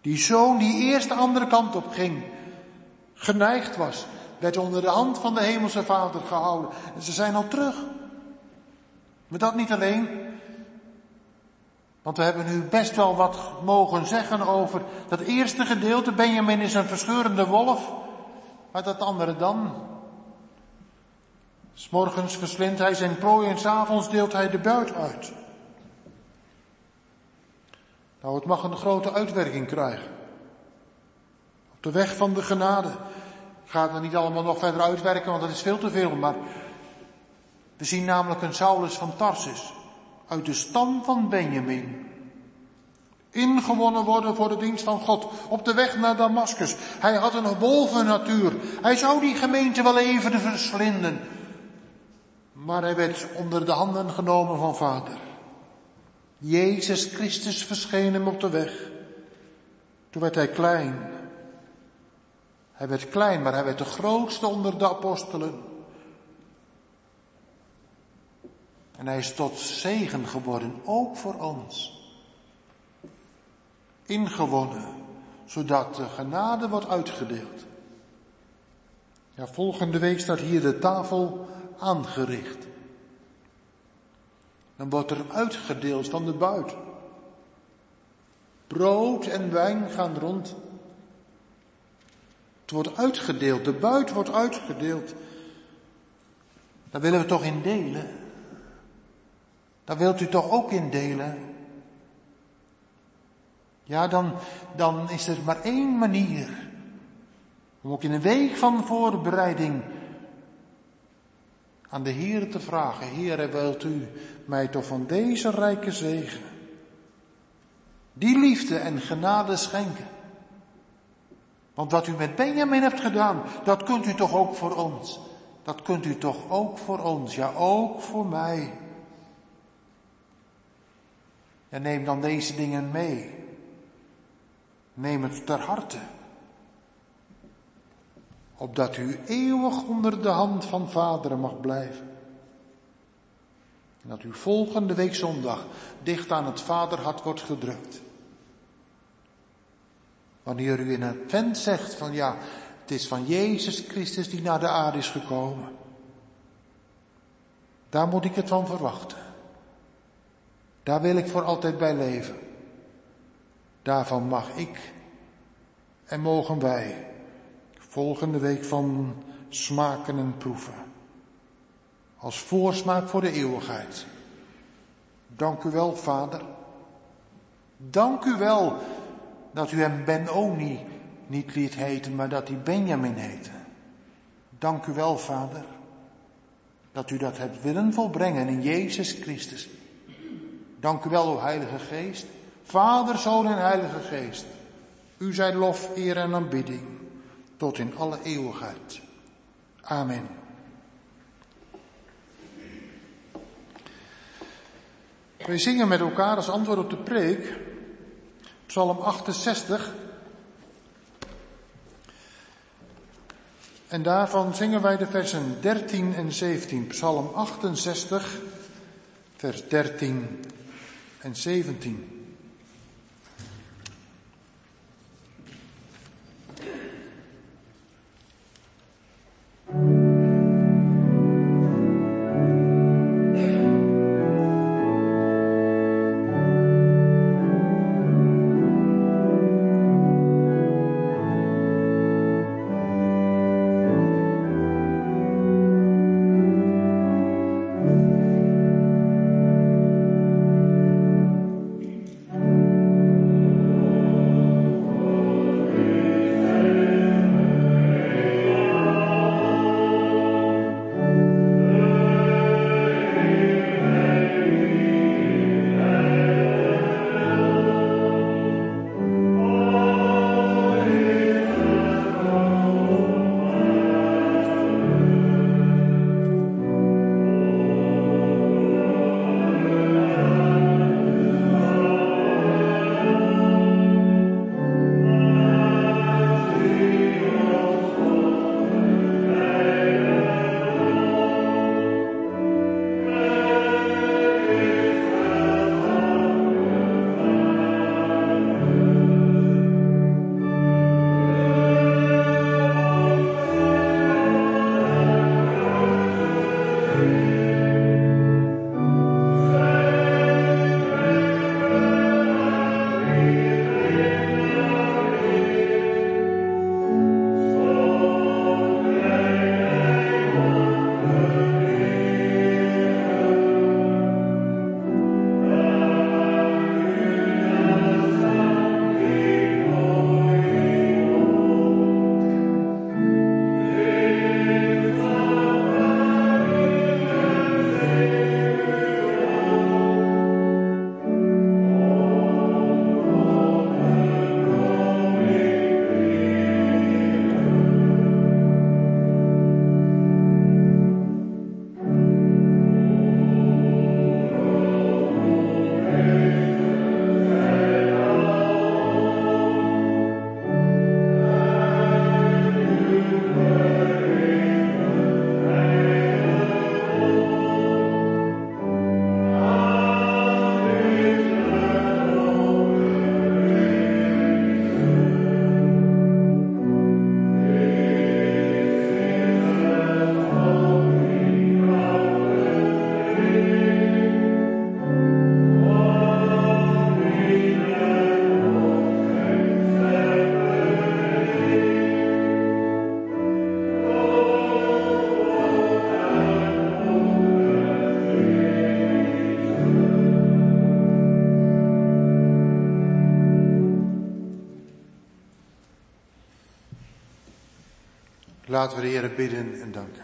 Die zoon die eerst de andere kant op ging, geneigd was, werd onder de hand van de hemelse vader gehouden. En ze zijn al terug. Maar dat niet alleen. Want we hebben nu best wel wat mogen zeggen over dat eerste gedeelte. Benjamin is een verscheurende wolf. Maar dat andere dan? S'morgens verslindt hij zijn prooi en s'avonds deelt hij de buit uit. Nou, het mag een grote uitwerking krijgen. Op de weg van de genade. Ik ga het er niet allemaal nog verder uitwerken, want dat is veel te veel. Maar we zien namelijk een Saulus van Tarsus. Uit de stam van Benjamin. Ingewonnen worden voor de dienst van God. Op de weg naar Damascus. Hij had een wolvennatuur. Hij zou die gemeente wel even verslinden. Maar hij werd onder de handen genomen van vader. Jezus Christus verscheen hem op de weg. Toen werd hij klein. Hij werd klein, maar hij werd de grootste onder de apostelen. En hij is tot zegen geworden, ook voor ons. Ingewonnen, zodat de genade wordt uitgedeeld. Ja, volgende week staat hier de tafel aangericht. Dan wordt er uitgedeeld van de buit. Brood en wijn gaan rond. Het wordt uitgedeeld, de buit wordt uitgedeeld. Daar willen we toch in delen. Daar wilt u toch ook in delen. Ja, dan, dan is er maar één manier. Om ook in een week van voorbereiding aan de Heer te vragen, Heer, wilt u mij toch van deze rijke zegen, die liefde en genade schenken? Want wat u met Benjamin hebt gedaan, dat kunt u toch ook voor ons. Dat kunt u toch ook voor ons, ja ook voor mij. En neem dan deze dingen mee. Neem het ter harte. opdat u eeuwig onder de hand van vaderen mag blijven. En dat u volgende week zondag dicht aan het vaderhart wordt gedrukt. Wanneer u in het vent zegt van ja, het is van Jezus Christus die naar de aarde is gekomen. Daar moet ik het van verwachten. Daar wil ik voor altijd bij leven. Daarvan mag ik en mogen wij volgende week van smaken en proeven. Als voorsmaak voor de eeuwigheid. Dank u wel, Vader. Dank u wel dat u hem Ben-Oni niet liet heten, maar dat hij Benjamin heette. Dank u wel, Vader, dat u dat hebt willen volbrengen in Jezus Christus. Dank u wel, o Heilige Geest, Vader, Zoon en Heilige Geest. U zij lof, eer en aanbidding tot in alle eeuwigheid. Amen. Wij zingen met elkaar als antwoord op de preek Psalm 68. En daarvan zingen wij de versen 13 en 17. Psalm 68, vers 13 en 17. Laten we de Heer bidden en danken.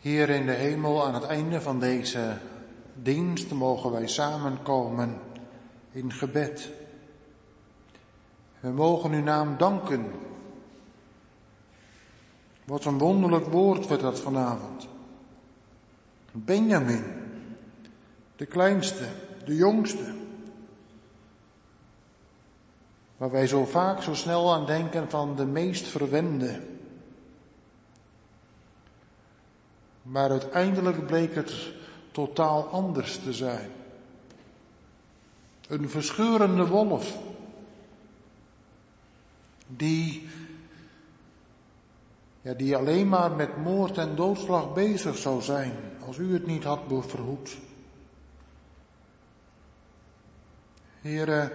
Hier in de hemel, aan het einde van deze dienst, mogen wij samenkomen in gebed. We mogen uw naam danken. Wat een wonderlijk woord werd dat vanavond. Benjamin, de kleinste, de jongste. Waar wij zo vaak zo snel aan denken van de meest verwende. Maar uiteindelijk bleek het totaal anders te zijn. Een verscheurende wolf, die, ja, die alleen maar met moord en doodslag bezig zou zijn, als u het niet had verhoed. Heren,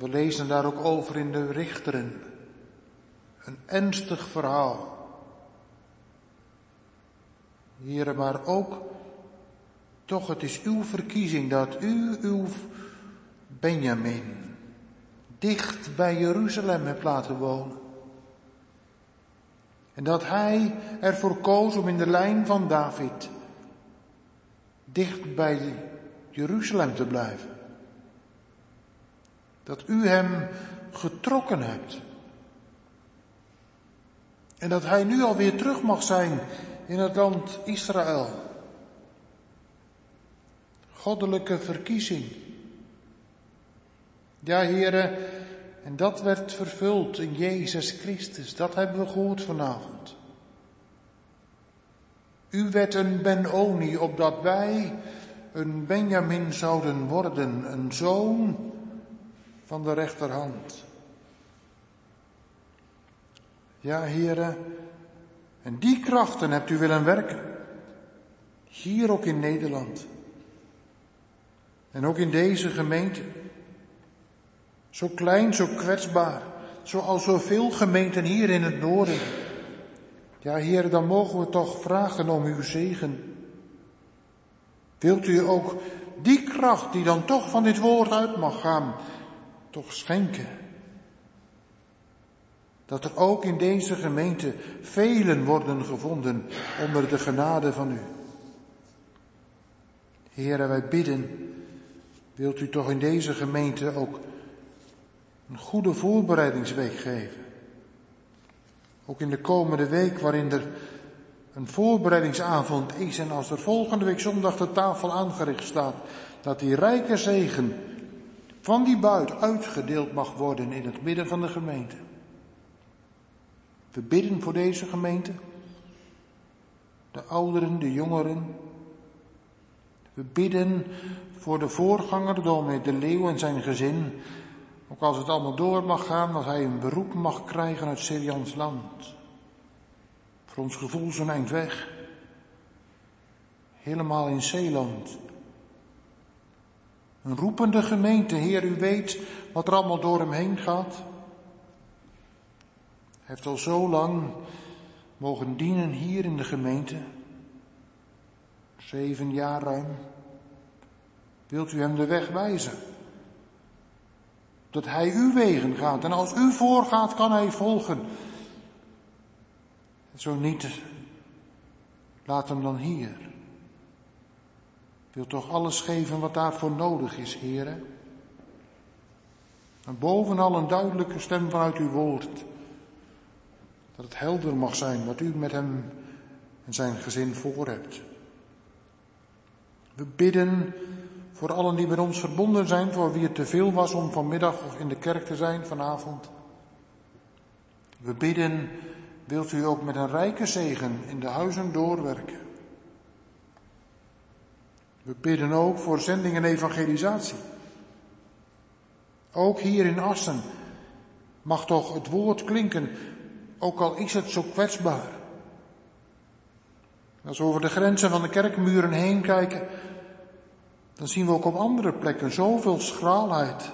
we lezen daar ook over in de richteren. Een ernstig verhaal. Heren, maar ook toch, het is uw verkiezing dat u uw Benjamin dicht bij Jeruzalem hebt laten wonen. En dat hij ervoor koos om in de lijn van David dicht bij Jeruzalem te blijven. Dat u hem getrokken hebt. En dat hij nu alweer terug mag zijn in het land Israël. Goddelijke verkiezing. Ja, heren, en dat werd vervuld in Jezus Christus. Dat hebben we gehoord vanavond. U werd een Ben-Oni, opdat wij een Benjamin zouden worden, een zoon van de rechterhand. Ja, heren, en die krachten hebt u willen werken. Hier ook in Nederland. En ook in deze gemeente. Zo klein, zo kwetsbaar. Zoals zoveel gemeenten hier in het noorden. Ja, Heer, dan mogen we toch vragen om uw zegen. Wilt u ook die kracht die dan toch van dit woord uit mag gaan, toch schenken? Dat er ook in deze gemeente velen worden gevonden onder de genade van u. Heren, wij bidden, wilt u toch in deze gemeente ook een goede voorbereidingsweek geven. Ook in de komende week waarin er een voorbereidingsavond is en als er volgende week zondag de tafel aangericht staat, dat die rijke zegen van die buit uitgedeeld mag worden in het midden van de gemeente. We bidden voor deze gemeente, de ouderen, de jongeren. We bidden voor de voorganger, dominee De Leeuw en zijn gezin. Ook als het allemaal door mag gaan, dat hij een beroep mag krijgen uit Syrians land. Voor ons gevoel zo'n eind weg. Helemaal in Zeeland. Een roepende gemeente, Heer, u weet wat er allemaal door hem heen gaat. Hij heeft al zo lang mogen dienen hier in de gemeente. Zeven jaar ruim. Wilt u hem de weg wijzen? Dat hij uw wegen gaat. En als u voorgaat, kan hij volgen. Zo niet, laat hem dan hier. Wil toch alles geven wat daarvoor nodig is, heren. En bovenal een duidelijke stem vanuit uw woord. Dat het helder mag zijn wat u met hem en zijn gezin voor hebt. We bidden voor allen die met ons verbonden zijn, voor wie het te veel was om vanmiddag in de kerk te zijn vanavond. We bidden, wilt u ook met een rijke zegen in de huizen doorwerken. We bidden ook voor zending en evangelisatie. Ook hier in Assen mag toch het woord klinken, ook al is het zo kwetsbaar. Als we over de grenzen van de kerkmuren heen kijken, dan zien we ook op andere plekken zoveel schraalheid,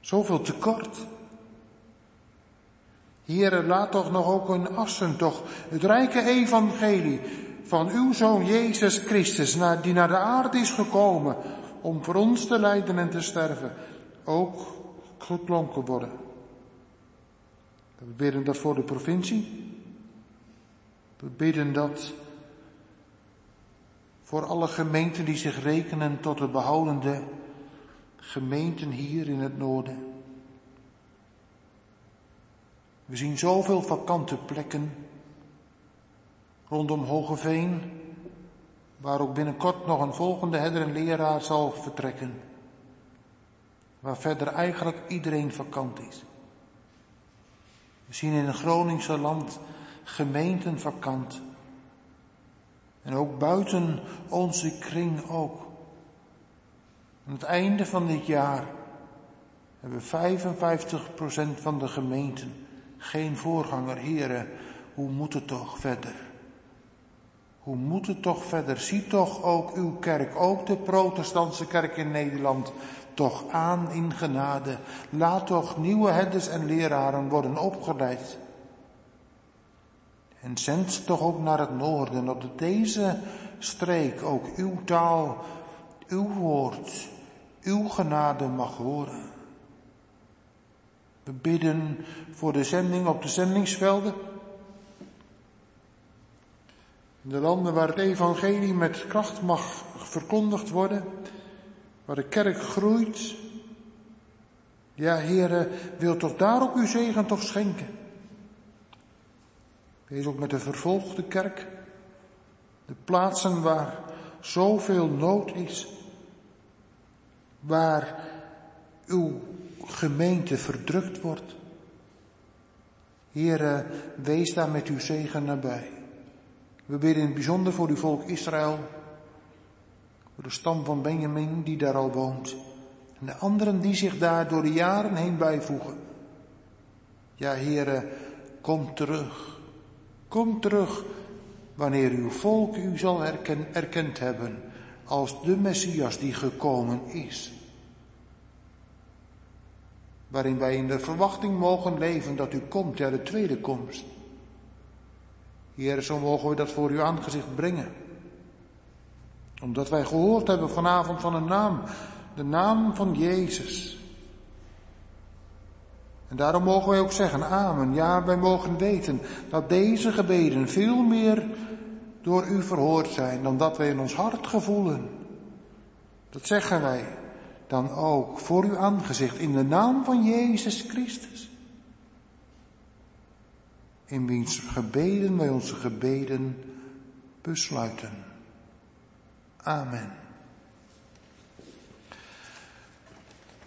zoveel tekort. Here, laat toch nog ook in Assen toch het rijke evangelie van uw Zoon Jezus Christus, die naar de aarde is gekomen om voor ons te lijden en te sterven, ook geklonken worden. We bidden dat voor de provincie. We bidden dat voor alle gemeenten die zich rekenen tot de behoudende gemeenten hier in het noorden. We zien zoveel vakante plekken rondom Hogeveen, waar ook binnenkort nog een volgende herder en leraar zal vertrekken. waar verder eigenlijk iedereen vakant is. We zien in het Groningse land gemeenten vakant. En ook buiten onze kring ook. Aan het einde van dit jaar hebben 55% van de gemeenten geen voorganger. Heren, hoe moet het toch verder? Hoe moet het toch verder? Zie toch ook uw kerk, ook de protestantse kerk in Nederland, toch aan in genade. Laat toch nieuwe herders en leraren worden opgeleid. En zend toch ook naar het noorden, op deze streek ook uw taal, uw woord, uw genade mag horen. We bidden voor de zending op de zendingsvelden. De landen waar het evangelie met kracht mag verkondigd worden, waar de kerk groeit. Ja, heren, wil toch daar ook uw zegen toch schenken. Wees ook met de vervolgde kerk, de plaatsen waar zoveel nood is, waar uw gemeente verdrukt wordt. Heere, wees daar met uw zegen nabij. We bidden in het bijzonder voor uw volk Israël, voor de stam van Benjamin die daar al woont, en de anderen die zich daar door de jaren heen bijvoegen. Ja, Heere, kom terug. Kom terug wanneer uw volk u zal erkend hebben als de Messias die gekomen is waarin wij in de verwachting mogen leven dat u komt, ja de tweede komst. Heer, zo mogen we dat voor uw aangezicht brengen. Omdat wij gehoord hebben vanavond van een naam, de naam van Jezus. En daarom mogen wij ook zeggen, amen. Ja, wij mogen weten dat deze gebeden veel meer door u verhoord zijn dan dat wij in ons hart gevoelen. Dat zeggen wij dan ook voor uw aangezicht in de naam van Jezus Christus. In wiens gebeden wij onze gebeden besluiten. Amen.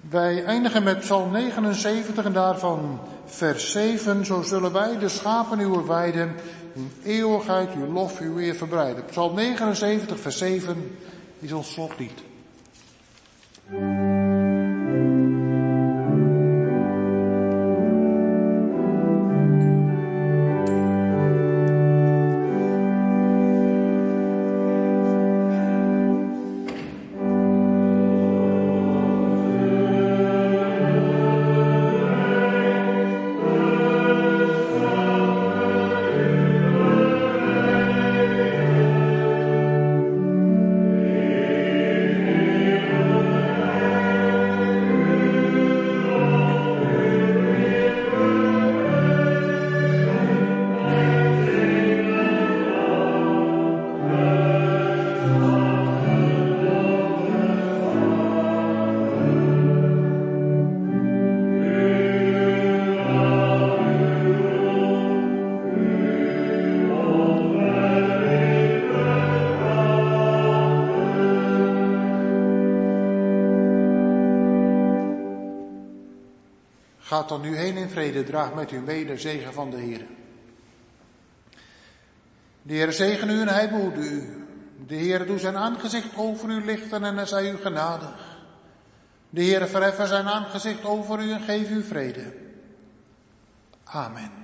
Wij eindigen met Psalm 79 en daarvan vers 7. Zo zullen wij de schapen uw weiden in eeuwigheid uw lof, uw eer verbreiden. Psalm 79 vers 7 is ons slotlied. Gaat dan nu heen in vrede, draag met u mee zegen van de Heer. De Heer zegen u en hij behoede u. De Heer doet zijn aangezicht over u lichten en hij zij u genadig. De Heer verheffen zijn aangezicht over u en geef u vrede. Amen.